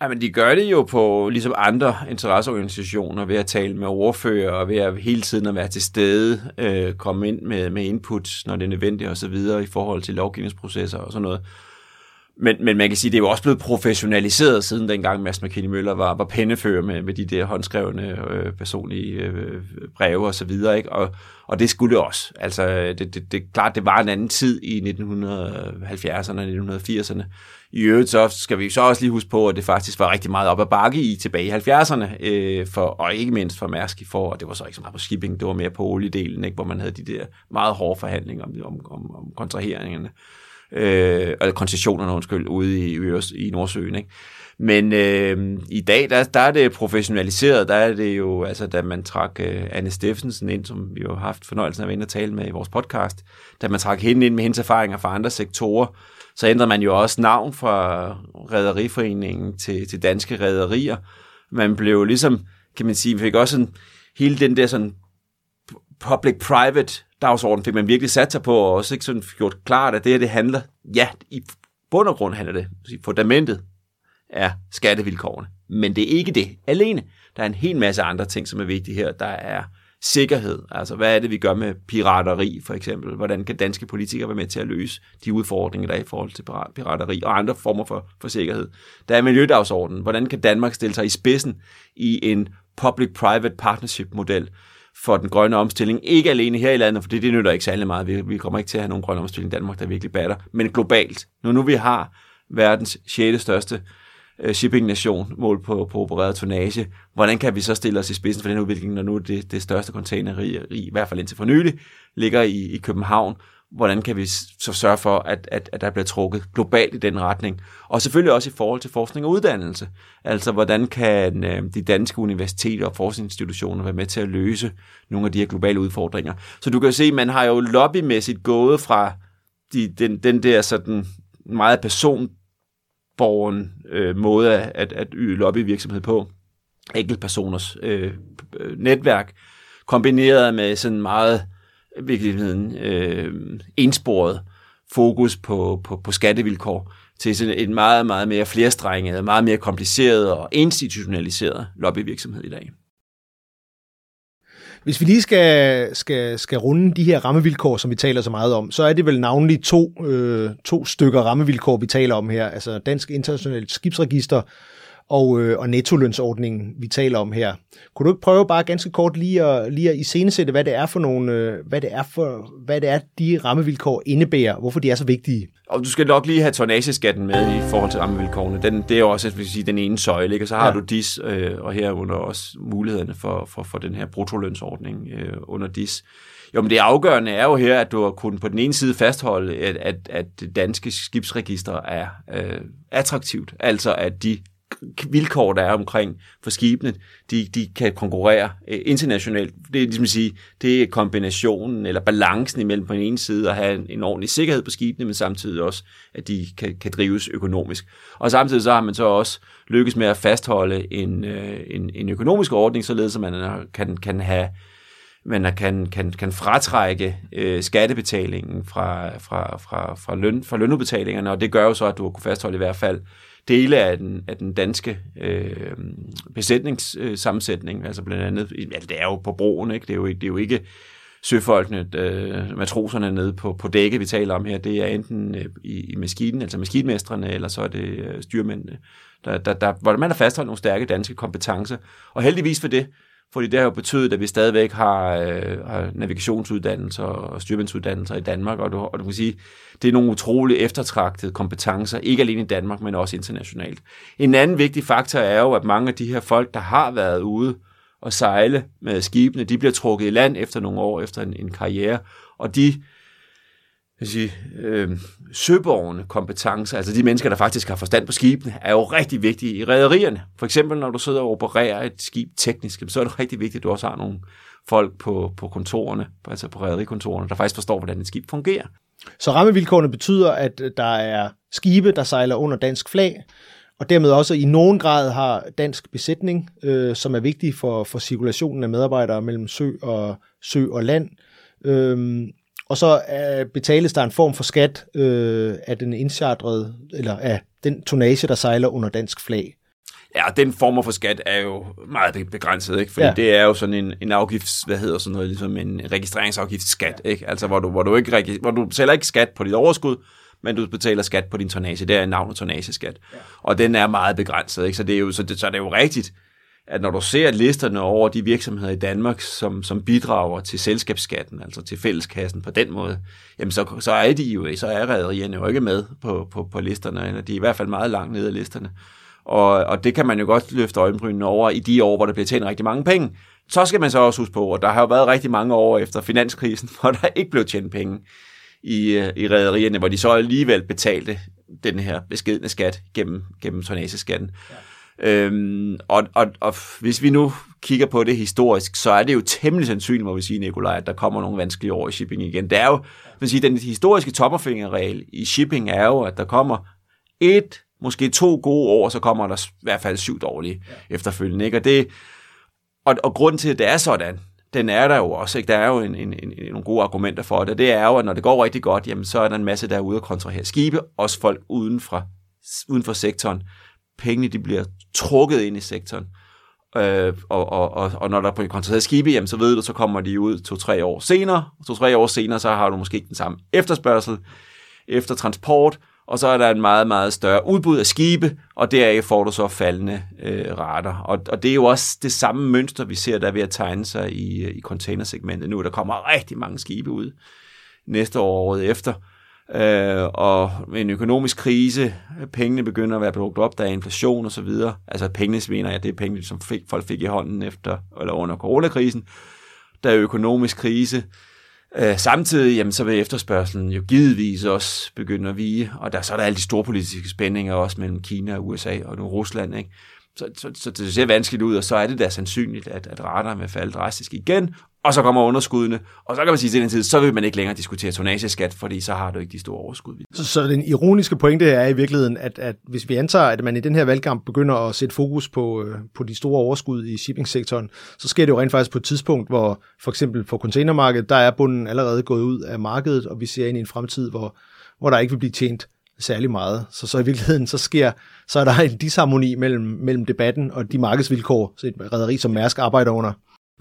S2: Jamen, de gør det jo på ligesom andre interesseorganisationer ved at tale med ordfører og ved at hele tiden at være til stede, øh, komme ind med, med input, når det er nødvendigt og så videre i forhold til lovgivningsprocesser og sådan noget. Men, men man kan sige, det er jo også blevet professionaliseret siden dengang Mads McKinney Møller var, var pennefører med, med de der håndskrevne øh, personlige øh, breve og så videre. Ikke? Og, og det skulle det også. Altså, det, det, det, klart, det var en anden tid i 1970'erne og 1980'erne. I øvrigt så skal vi så også lige huske på, at det faktisk var rigtig meget op ad bakke i tilbage i 70'erne, øh, for, og ikke mindst for Mærsk i for, og det var så ikke så meget på shipping, det var mere på oliedelen, ikke, hvor man havde de der meget hårde forhandlinger om, om, om, om kontraheringerne øh, øh, eller koncessionerne, undskyld, ude i, i, i Nordsøen. Ikke? Men øh, i dag, der, der er det professionaliseret, der er det jo, altså da man trak øh, Anne Steffensen ind, som vi jo har haft fornøjelsen af at vende og tale med i vores podcast, da man trak hende ind med hendes erfaringer fra andre sektorer, Så ændrede man jo også navn fra Rederiforeningen til, til Danske Rederier. Man blev ligesom, kan man sige, vi fik også sådan, hele den der sådan public-private dagsorden fik man virkelig sat sig på, og også ikke sådan gjort klart, at det her, det handler, ja, i bund og grund handler det, fundamentet er skattevilkårene. Men det er ikke det alene. Der er en hel masse andre ting, som er vigtige her. Der er sikkerhed. Altså, hvad er det, vi gør med pirateri, for eksempel? Hvordan kan danske politikere være med til at løse de udfordringer, der er i forhold til pirateri og andre former for, for sikkerhed? Der er miljødagsordenen. Hvordan kan Danmark stille sig i spidsen i en public-private partnership-model for den grønne omstilling? Ikke alene her i landet, for det, det nytter ikke særlig meget. Vi, vi kommer ikke til at have nogen grøn omstilling i Danmark, der virkelig batter, men globalt. Nu nu vi har verdens 6. største øh, shipping-nation mål på, på opereret tonnage. Hvordan kan vi så stille os i spidsen for den udvikling, når nu det, det største containeri, i hvert fald indtil for nylig, ligger i, i København? Hvordan kan vi så sørge for, at, at, at der bliver trukket globalt i den retning? Og selvfølgelig også i forhold til forskning og uddannelse. Altså, hvordan kan øh, de danske universiteter og forskningsinstitutioner være med til at løse nogle af de her globale udfordringer? Så du kan se, man har jo lobbymæssigt gået fra de, den, den der sådan meget personborgen øh, måde at, at yde lobbyvirksomhed på, enkeltpersoners øh, øh, netværk, kombineret med sådan meget virkeligheden øh, ensporet fokus på, på, på skattevilkår til sådan en meget, meget mere flerstrenget, meget mere kompliceret og institutionaliseret lobbyvirksomhed i dag.
S1: Hvis vi lige skal, skal, skal runde de her rammevilkår, som vi taler så meget om, så er det vel navnlig to, øh, to stykker rammevilkår, vi taler om her. Altså Dansk Internationalt Skibsregister og, øh, og nettolønsordningen, vi taler om her. Kunne du ikke prøve bare ganske kort lige at, lige at iscenesætte, hvad det er for nogle, øh, hvad det er for, hvad det er, de rammevilkår indebærer, hvorfor de er så vigtige?
S2: Og du skal nok lige have tonnageskatten med i forhold til rammevilkårene. Den, det er jo også vil sige, den ene søjle, ikke? og så har ja. du DIS, øh, og herunder også mulighederne for, for, for den her brutolønsordning øh, under DIS. Jo, men det afgørende er jo her, at du har kunnet på den ene side fastholde, at, at, at det danske skibsregister er øh, attraktivt. Altså, at de vilkår, der er omkring for skibene, de, de kan konkurrere øh, internationalt. Det er ligesom at sige, det er kombinationen eller balancen imellem på den ene side at have en, en ordentlig sikkerhed på skibene, men samtidig også, at de kan, kan drives økonomisk. Og samtidig så har man så også lykkes med at fastholde en, øh, en, en økonomisk ordning, således at man kan, kan have man kan, kan, kan fratrække øh, skattebetalingen fra, fra, fra, fra, løn, fra lønudbetalingerne, og det gør jo så, at du kan fastholde i hvert fald dele af den, af den danske øh, besætningssammensætning, altså blandt andet, ja, det er jo på broen, ikke? Det, er jo, det er jo ikke søfolkene, øh, matroserne nede på, på dækket, vi taler om her, det er enten øh, i, i maskinen, altså maskinmestrene, eller så er det øh, styrmændene, der, der, der, hvor man har fastholdt nogle stærke danske kompetencer. Og heldigvis for det, fordi det har jo betydet, at vi stadigvæk har, øh, har navigationsuddannelser og styrmandsuddannelser i Danmark, og du, og du kan sige, det er nogle utrolig eftertragtede kompetencer, ikke alene i Danmark, men også internationalt. En anden vigtig faktor er jo, at mange af de her folk, der har været ude og sejle med skibene, de bliver trukket i land efter nogle år, efter en, en karriere, og de jeg sige, øh, søborgende kompetencer, altså de mennesker, der faktisk har forstand på skibene, er jo rigtig vigtige i rædderierne. For eksempel, når du sidder og opererer et skib teknisk, så er det rigtig vigtigt, at du også har nogle folk på, på kontorerne, altså på rædderikontorerne, der faktisk forstår, hvordan et skib fungerer.
S1: Så rammevilkårene betyder, at der er skibe, der sejler under dansk flag, og dermed også i nogen grad har dansk besætning, øh, som er vigtig for, for cirkulationen af medarbejdere mellem sø og, sø og land. Øh, og så øh, betales der en form for skat øh, af den indchartrede, eller af den tonnage, der sejler under dansk flag.
S2: Ja, den form for skat er jo meget begrænset, ikke? Fordi ja. det er jo sådan en, en afgift, hvad hedder sådan noget, ligesom en registreringsafgiftsskat, ikke? Altså, hvor du, hvor du, ikke, hvor du betaler ikke skat på dit overskud, men du betaler skat på din tonnage. Det er navnet tonnageskat. Ja. Og den er meget begrænset, ikke? Så det er jo, så det, så det er jo rigtigt, at når du ser listerne over de virksomheder i Danmark, som, som bidrager til selskabsskatten, altså til fælleskassen på den måde, jamen så, så er de jo, så er rædderierne jo ikke med på, på, på listerne, eller de er i hvert fald meget langt nede af listerne. Og, og det kan man jo godt løfte øjenbrynene over i de år, hvor der bliver tjent rigtig mange penge. Så skal man så også huske på, at der har jo været rigtig mange år efter finanskrisen, <laughs> hvor der ikke blev tjent penge i, øh, i rædderierne, hvor de så alligevel betalte den her beskedende skat gennem, gennem tonnageskatten. Ja. Øhm, og, og, og hvis vi nu kigger på det historisk, så er det jo temmelig sandsynligt, må vi sige, Nikolaj, at der kommer nogle vanskelige år i shipping igen. Det er jo, vil sige, den historiske tommerfingerregel i shipping er jo, at der kommer et, måske to gode år, så kommer der i hvert fald syv dårlige ja. efterfølgende. Ikke? Og, det, og, og grunden til, at det er sådan, den er der jo også. Ikke? Der er jo en, en, en, nogle gode argumenter for det. Det er jo, at når det går rigtig godt, jamen, så er der en masse, der er ude og kontrahere skibe, også folk uden fra, uden for sektoren. Pengene de bliver trukket ind i sektoren. Øh, og, og, og, og når der bliver kontraheret skibe, jamen, så ved du, så kommer de ud to-tre år senere. To-tre år senere, så har du måske ikke den samme efterspørgsel efter transport, og så er der en meget, meget større udbud af skibe, og deraf får du så faldende øh, rater. Og, og det er jo også det samme mønster, vi ser, der er ved at tegne sig i, i containersegmentet nu. Der kommer rigtig mange skibe ud næste år året efter. Øh, og en økonomisk krise, pengene begynder at være brugt op, der er inflation og så videre. Altså pengene, mener jeg, det er penge, som fik, folk fik i hånden efter eller under coronakrisen. Der er økonomisk krise, Øh, samtidig jamen, så vil efterspørgselen jo givetvis også begynde at vige, og der så er der alle de store politiske spændinger også mellem Kina og USA og nu Rusland. Ikke? Så, så, så det ser vanskeligt ud, og så er det da sandsynligt, at, at raterne vil falde drastisk igen, og så kommer underskuddene, og så kan man sige til den tid, så vil man ikke længere diskutere tonageskat, fordi så har du ikke de store overskud.
S1: Så, så den ironiske pointe er i virkeligheden, at, at hvis vi antager, at man i den her valgkamp begynder at sætte fokus på, øh, på de store overskud i shippingsektoren, så sker det jo rent faktisk på et tidspunkt, hvor for eksempel på containermarkedet, der er bunden allerede gået ud af markedet, og vi ser ind i en fremtid, hvor, hvor der ikke vil blive tjent særlig meget. Så, så i virkeligheden, så sker, så er der en disharmoni mellem, mellem debatten og de markedsvilkår, så et rederi som Mærsk arbejder under.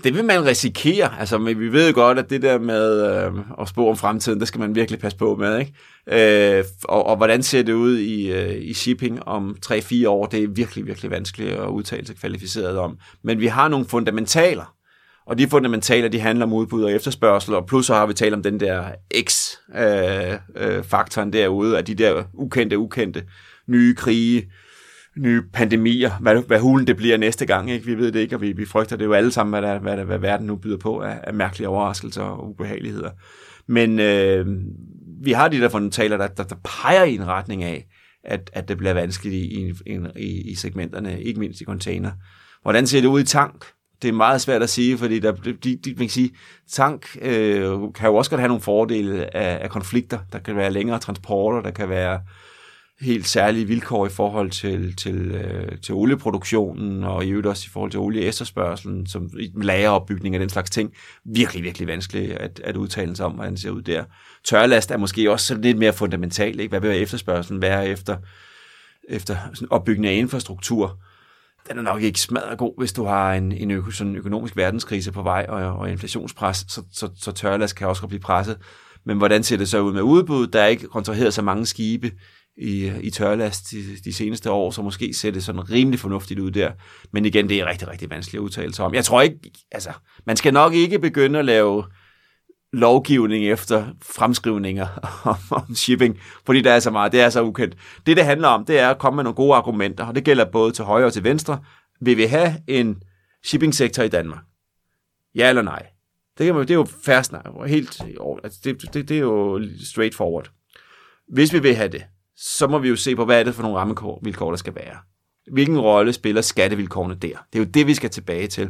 S2: Det vil man risikere. Altså, men vi ved jo godt, at det der med øh, at spå om fremtiden, det skal man virkelig passe på med. Ikke? Øh, og, og hvordan ser det ud i, øh, i shipping om 3-4 år? Det er virkelig, virkelig vanskeligt at udtale sig kvalificeret om. Men vi har nogle fundamentaler, og de fundamentaler, de handler om udbud og efterspørgsel, og plus så har vi talt om den der X-faktoren øh, øh, derude, af de der ukendte, ukendte nye krige, nye pandemier, hvad, hvad hulen det bliver næste gang. Ikke? Vi ved det ikke, og vi, vi frygter det jo alle sammen, hvad, der, hvad, der, hvad verden nu byder på af, af mærkelige overraskelser og ubehageligheder. Men øh, vi har de der fundamentaler, der, der, der peger i en retning af, at, at det bliver vanskeligt i, i, i, i segmenterne, ikke mindst i container. Hvordan ser det ud i tank? det er meget svært at sige, fordi der, de, de, man kan sige, tank øh, kan jo også godt have nogle fordele af, af konflikter. Der kan være længere transporter, der kan være helt særlige vilkår i forhold til, til, øh, til olieproduktionen, og i øvrigt også i forhold til olieefterspørgselen, som lageropbygning og den slags ting. Virkelig, virkelig vanskelig at, at udtale sig om, hvordan det ser ud der. Tørlast er måske også lidt mere fundamentalt. Ikke? Hvad vil efterspørgselen være efter, efter opbygning af infrastruktur? den er nok ikke smadret god, hvis du har en, en øko, sådan økonomisk verdenskrise på vej og, og inflationspres, så, så, så tørlast kan også blive presset. Men hvordan ser det så ud med udbud? Der er ikke kontraheret så mange skibe i, øh, i tørlast de, de seneste år, så måske ser det sådan rimelig fornuftigt ud der. Men igen, det er rigtig, rigtig vanskeligt at udtale sig om. Jeg tror ikke, altså, man skal nok ikke begynde at lave lovgivning efter fremskrivninger <laughs> om shipping, fordi der er så meget, det er så ukendt. Det, det handler om, det er at komme med nogle gode argumenter, og det gælder både til højre og til venstre. Vil vi have en shippingsektor i Danmark? Ja eller nej? Det, kan man, det er jo færre snak, helt, altså, det, det, det er jo straightforward. Hvis vi vil have det, så må vi jo se på, hvad er det for nogle rammevilkår, der skal være. Hvilken rolle spiller skattevilkårene der? Det er jo det, vi skal tilbage til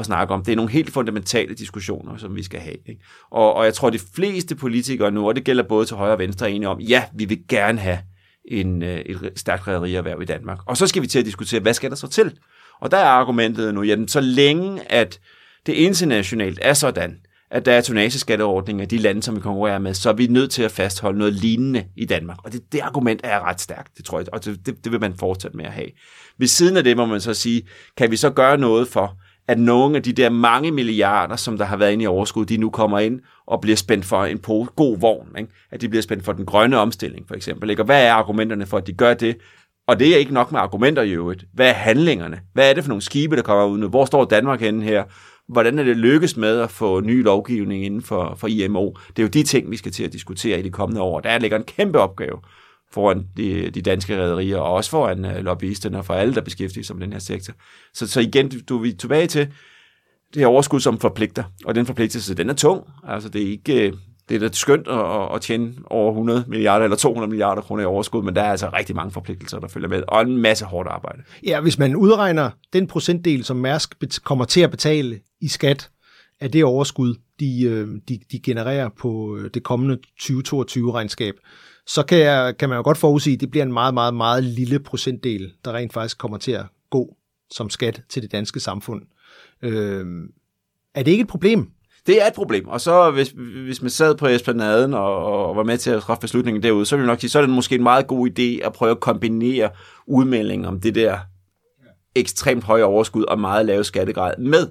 S2: at snakke om. Det er nogle helt fundamentale diskussioner, som vi skal have. Ikke? Og, og jeg tror, at de fleste politikere nu, og det gælder både til højre og venstre, er enige om, ja, vi vil gerne have en, øh, et stærkt rædderierhverv i Danmark. Og så skal vi til at diskutere, hvad skal der så til? Og der er argumentet nu, ja, så længe at det internationalt er sådan, at der er tonnageskatteordninger i de lande, som vi konkurrerer med, så er vi nødt til at fastholde noget lignende i Danmark. Og det, det argument er ret stærkt, det tror jeg, og det, det, det vil man fortsætte med at have. Ved siden af det må man så sige, kan vi så gøre noget for, at nogle af de der mange milliarder, som der har været inde i overskud, de nu kommer ind og bliver spændt for en pose, god vogn. Ikke? At de bliver spændt for den grønne omstilling, for eksempel. Ikke? Og hvad er argumenterne for, at de gør det? Og det er ikke nok med argumenter i øvrigt. Hvad er handlingerne? Hvad er det for nogle skibe, der kommer ud nu? Hvor står Danmark henne her? Hvordan er det lykkes med at få ny lovgivning inden for, for IMO? Det er jo de ting, vi skal til at diskutere i de kommende år. Der ligger en kæmpe opgave foran de, de danske rædderier, og også foran uh, lobbyisterne og for alle, der beskæftiger sig med den her sektor. Så, så igen, du, du er tilbage til det her overskud, som forpligter, og den forpligtelse, den er tung. Altså, det er ikke, øh, det er da skønt at, at tjene over 100 milliarder eller 200 milliarder kroner i overskud, men der er altså rigtig mange forpligtelser, der følger med, og en masse hårdt arbejde.
S1: Ja, hvis man udregner den procentdel, som Mærsk kommer til at betale i skat af det overskud, de, øh, de, de genererer på øh, det kommende 2022-regnskab, så kan, jeg, kan man jo godt forudsige, at det bliver en meget, meget, meget lille procentdel, der rent faktisk kommer til at gå som skat til det danske samfund. Øh, er det ikke et problem?
S2: Det er et problem, og så hvis, hvis man sad på Esplanaden og, og var med til at træffe beslutningen derude, så ville nok sige, så er det måske en meget god idé at prøve at kombinere udmeldingen om det der ekstremt høje overskud og meget lave skattegrad med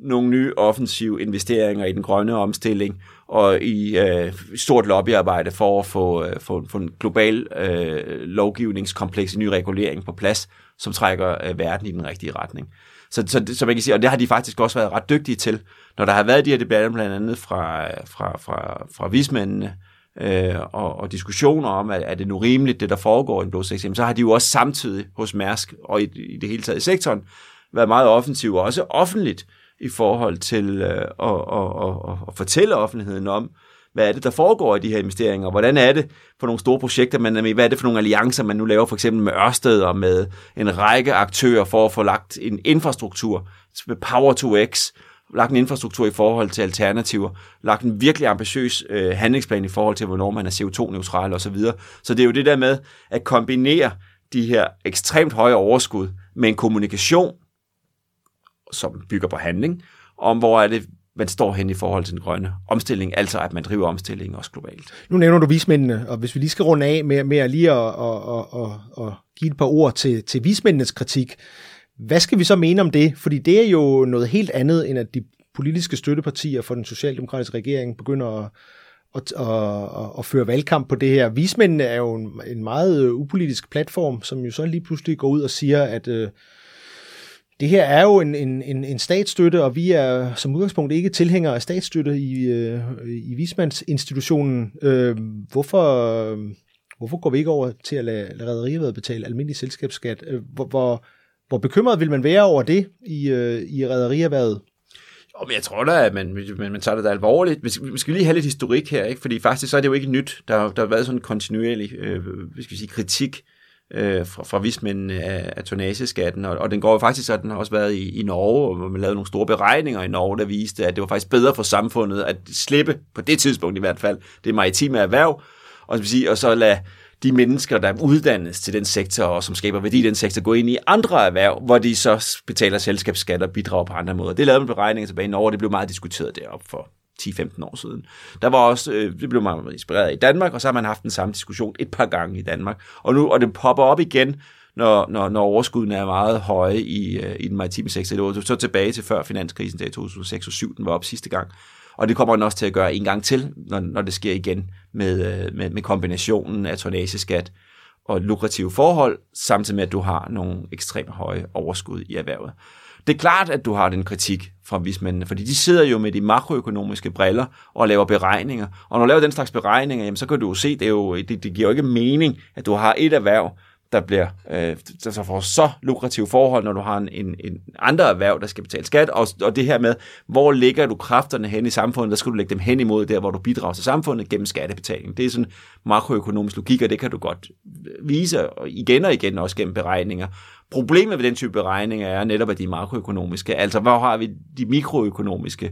S2: nogle nye offensive investeringer i den grønne omstilling og i øh, stort lobbyarbejde for at få, øh, få, få en global øh, lovgivningskompleks, en ny regulering på plads, som trækker øh, verden i den rigtige retning. Så, så, så man kan sige, og det har de faktisk også været ret dygtige til, når der har været de her debatter blandt andet fra, fra, fra, fra vismændene, øh, og, og diskussioner om, at er det nu rimeligt, det der foregår i en blå så har de jo også samtidig hos Mærsk og i, i det hele taget i sektoren været meget offensive, og også offentligt i forhold til øh, at, at, at, at fortælle offentligheden om, hvad er det, der foregår i de her investeringer, hvordan er det for nogle store projekter, man er øh, med, hvad er det for nogle alliancer, man nu laver for eksempel med Ørsted og med en række aktører for at få lagt en infrastruktur med Power to X, lagt en infrastruktur i forhold til alternativer, lagt en virkelig ambitiøs øh, handlingsplan i forhold til, hvornår man er CO2-neutral osv. Så, så det er jo det der med at kombinere de her ekstremt høje overskud med en kommunikation, som bygger på handling, om hvor er det, man står hen i forhold til den grønne omstilling, altså at man driver omstillingen også globalt.
S1: Nu nævner du vismændene, og hvis vi lige skal runde af med, med at lige at, at, at, at, at give et par ord til, til vismændenes kritik, hvad skal vi så mene om det? Fordi det er jo noget helt andet, end at de politiske støttepartier for den socialdemokratiske regering begynder at, at, at, at, at føre valgkamp på det her. Vismændene er jo en, en meget upolitisk platform, som jo så lige pludselig går ud og siger, at øh, det her er jo en, en, en, en statsstøtte, og vi er som udgangspunkt ikke tilhængere af statsstøtte i, øh, i Vismandsinstitutionen. Øh, hvorfor, hvorfor går vi ikke over til at lade, lade rædderiet betale almindelig selskabsskat? Øh, hvor, hvor, hvor bekymret vil man være over det i, øh, i rædderierhvervet?
S2: men jeg tror da, at man, man, man tager det da alvorligt. Vi skal, vi skal lige have lidt historik her, ikke? fordi faktisk så er det jo ikke nyt. Der, der har været sådan en kontinuerlig øh, skal vi sige, kritik øh, fra, fra vismændene af, af tonageskatten, og, og den går jo faktisk, så den har også været i, i Norge, hvor man lavede nogle store beregninger i Norge, der viste, at det var faktisk bedre for samfundet at slippe, på det tidspunkt i hvert fald, det maritime erhverv, og, sige, og så lade de mennesker, der uddannes til den sektor, og som skaber værdi i den sektor, gå ind i andre erhverv, hvor de så betaler selskabsskat og bidrager på andre måder. Det lavede man beregninger tilbage i Norge, det blev meget diskuteret deroppe for 10-15 år siden. Der var også, øh, det blev man inspireret af i Danmark, og så har man haft den samme diskussion et par gange i Danmark. Og nu, og det popper op igen, når, når, når overskudene er meget høje i, øh, i den maritime sektor. Det var så tilbage til før finanskrisen, der i 2006 og 2007, den var op sidste gang. Og det kommer den også til at gøre en gang til, når, når det sker igen med, øh, med, med kombinationen af tonnageskat og lukrative forhold, samtidig med, at du har nogle ekstremt høje overskud i erhvervet. Det er klart, at du har den kritik fra vismændene, fordi de sidder jo med de makroøkonomiske briller og laver beregninger. Og når du laver den slags beregninger, jamen, så kan du jo se, det, er jo, det, det giver jo ikke mening, at du har et erhverv, der bliver øh, der får så lukrative forhold, når du har en, en, en andre erhverv, der skal betale skat, og, og det her med, hvor ligger du kræfterne hen i samfundet, der skal du lægge dem hen imod der, hvor du bidrager til samfundet gennem skattebetaling. Det er sådan makroøkonomisk logik, og det kan du godt vise igen og igen, også gennem beregninger. Problemet ved den type beregninger er netop, at de er makroøkonomiske. Altså, hvor har vi de mikroøkonomiske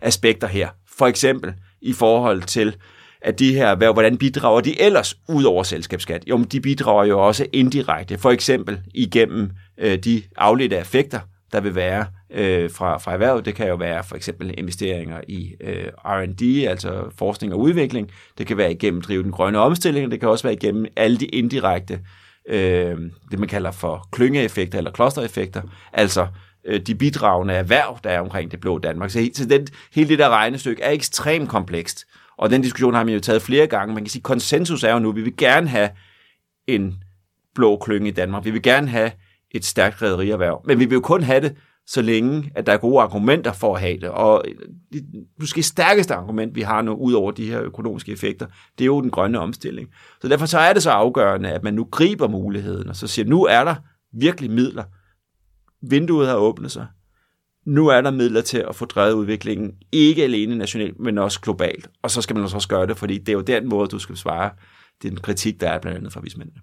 S2: aspekter her? For eksempel i forhold til, at de her erhverv, hvordan bidrager de ellers ud over selskabsskat? Jo, men de bidrager jo også indirekte, for eksempel igennem øh, de afledte effekter, der vil være øh, fra, fra erhvervet. Det kan jo være for eksempel investeringer i øh, R&D, altså forskning og udvikling. Det kan være igennem drive den grønne omstilling, det kan også være igennem alle de indirekte, øh, øh, det man kalder for klyngeeffekter eller klostereffekter, altså øh, de bidragende erhverv, der er omkring det blå Danmark. Så, så den, hele det der regnestykke er ekstremt komplekst. Og den diskussion har man jo taget flere gange. Man kan sige, konsensus er jo nu, vi vil gerne have en blå klynge i Danmark. Vi vil gerne have et stærkt rædderierhverv. Men vi vil jo kun have det, så længe at der er gode argumenter for at have det. Og øh, det måske stærkeste argument, vi har nu, ud over de her økonomiske effekter, det er jo den grønne omstilling. Så derfor så er det så afgørende, at man nu griber muligheden, og så siger, nu er der virkelig midler. Vinduet har åbnet sig. nu er der midler til at få drevet udviklingen, ikke alene nationalt, men også globalt. Og så skal man altså også gøre det, fordi det er jo den måde, du skal svare den kritik, der er blandt andet fra vismændene.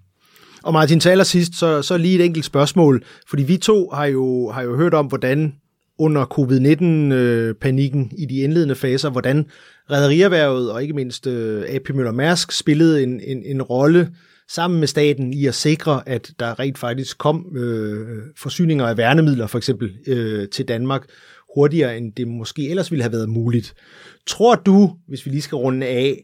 S1: Og Martin, til allersidst, så, så lige et enkelt spørgsmål, fordi vi to har jo, har jo hørt om, hvordan under covid-19-panikken øh, i de indledende faser, hvordan rædderierhvervet og ikke mindst øh, AP Møller Mærsk spillede en, en, en rolle sammen med staten i at sikre, at der rent faktisk kom øh, forsyninger af værnemidler for eksempel øh, til Danmark hurtigere, end det måske ellers ville have været muligt. Tror du, hvis vi lige skal runde af,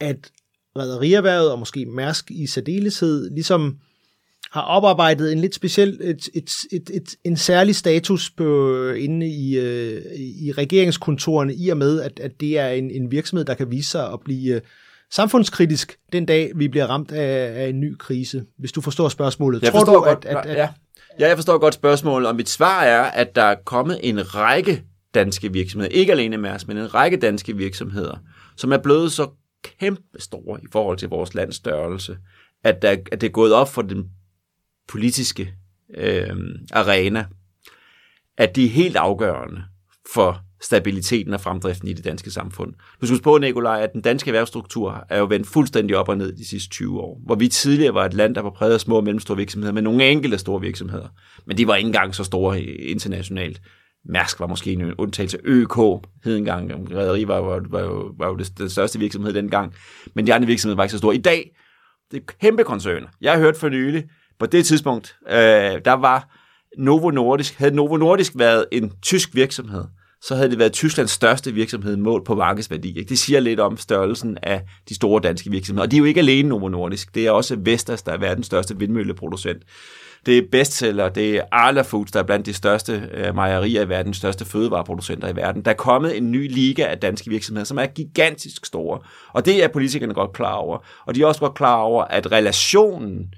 S1: at rædderierhvervet og måske Mærsk i særdeleshed ligesom har oparbejdet en lidt speciel, et, et, et, et, en særlig status på, inde i, øh, i regeringskontorene, i og med, at, at det er en, en virksomhed, der kan vise sig at blive øh, samfundskritisk den dag, vi bliver ramt af, af en ny krise. Hvis du forstår spørgsmålet.
S2: Jeg
S1: Tror
S2: forstår
S1: du,
S2: godt,
S1: at, at, at,
S2: ja. ja, jeg forstår godt spørgsmålet, og mit svar er, at der er kommet en række danske virksomheder, ikke alene Mærsk, men en række danske virksomheder, som er blevet så kæmpe store i forhold til vores lands størrelse, at, der, at det er gået op for den politiske øh, arena, at de er helt afgørende for stabiliteten og fremdriften i det danske samfund. Du skal på, Nikolaj, at den danske erhvervsstruktur er jo vendt fuldstændig op og ned de sidste 20 år. Hvor vi tidligere var et land, der var præget af små og mellemstore virksomheder, med nogle enkelte store virksomheder. Men de var ikke engang så store internationalt. Mærsk var måske en undtagelse. ØK hed engang. Rederi var, var, var, jo, var jo det, den største virksomhed dengang. Men de andre virksomheder var ikke så store. I dag, det er kæmpe koncern. Jeg har hørt for nylig, på det tidspunkt, øh, der var Novo Nordisk, havde Novo Nordisk været en tysk virksomhed, så havde det været Tysklands største virksomhed målt på markedsværdi. Ikke? Det siger lidt om størrelsen af de store danske virksomheder. Og de er jo ikke alene Novo Nordisk. Det er også Vestas, der er verdens største vindmølleproducent. Det er bestseller, det er Arla Foods, der er blandt de største øh, mejerier i verden, de største fødevareproducenter i verden. Der er kommet en ny liga af danske virksomheder, som er gigantisk store. Og det er politikerne godt klar over. Og de er også godt klar over, at relationen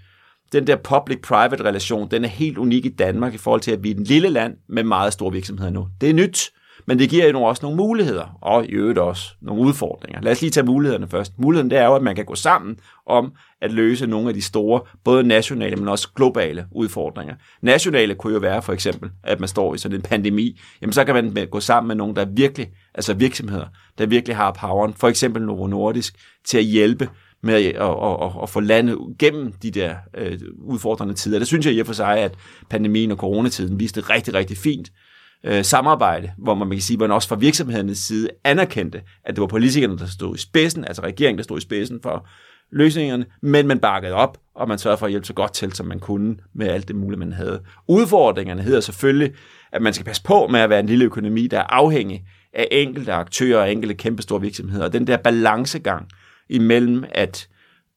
S2: den der public-private relation, den er helt unik i Danmark i forhold til, at vi er en lille land med meget store virksomheder nu. Det er nyt, men det giver jo også nogle muligheder, og i øvrigt også nogle udfordringer. Lad os lige tage mulighederne først. Muligheden det er jo, at man kan gå sammen om at løse nogle af de store, både nationale, men også globale udfordringer. Nationale kunne jo være for eksempel, at man står i sådan en pandemi. Jamen så kan man gå sammen med nogen, der virkelig, altså virksomheder, der virkelig har poweren, for eksempel Novo Nordisk, til at hjælpe med at, at, at, at få landet gennem de der øh, udfordrende tider. Det synes jeg i og for sig, at pandemien og coronatiden viste rigtig, rigtig fint øh, samarbejde, hvor man, man kan sige, at man også fra virksomhedernes side anerkendte, at det var politikerne, der stod i spidsen, altså regeringen, der stod i spidsen for løsningerne, men man bakkede op, og man sørgede for at hjælpe så godt til, som man kunne med alt det mulige, man havde. Udfordringerne hedder selvfølgelig, at man skal passe på med at være en lille økonomi, der er afhængig af enkelte aktører og enkelte kæmpestore virksomheder. Og den der balancegang imellem at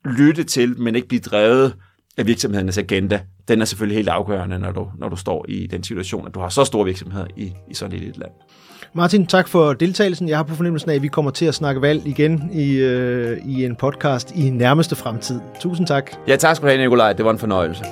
S2: lytte til, men ikke blive drevet af virksomhedernes agenda, den er selvfølgelig helt afgørende, når du, når du står i den situation, at du har så store virksomheder i, i sådan et lille land.
S1: Martin, tak for deltagelsen. Jeg har på fornemmelsen af, at vi kommer til at snakke valg igen i, øh, i en podcast i nærmeste fremtid. Tusind tak.
S2: Ja, tak skal du have, Nikolaj. Det var en fornøjelse.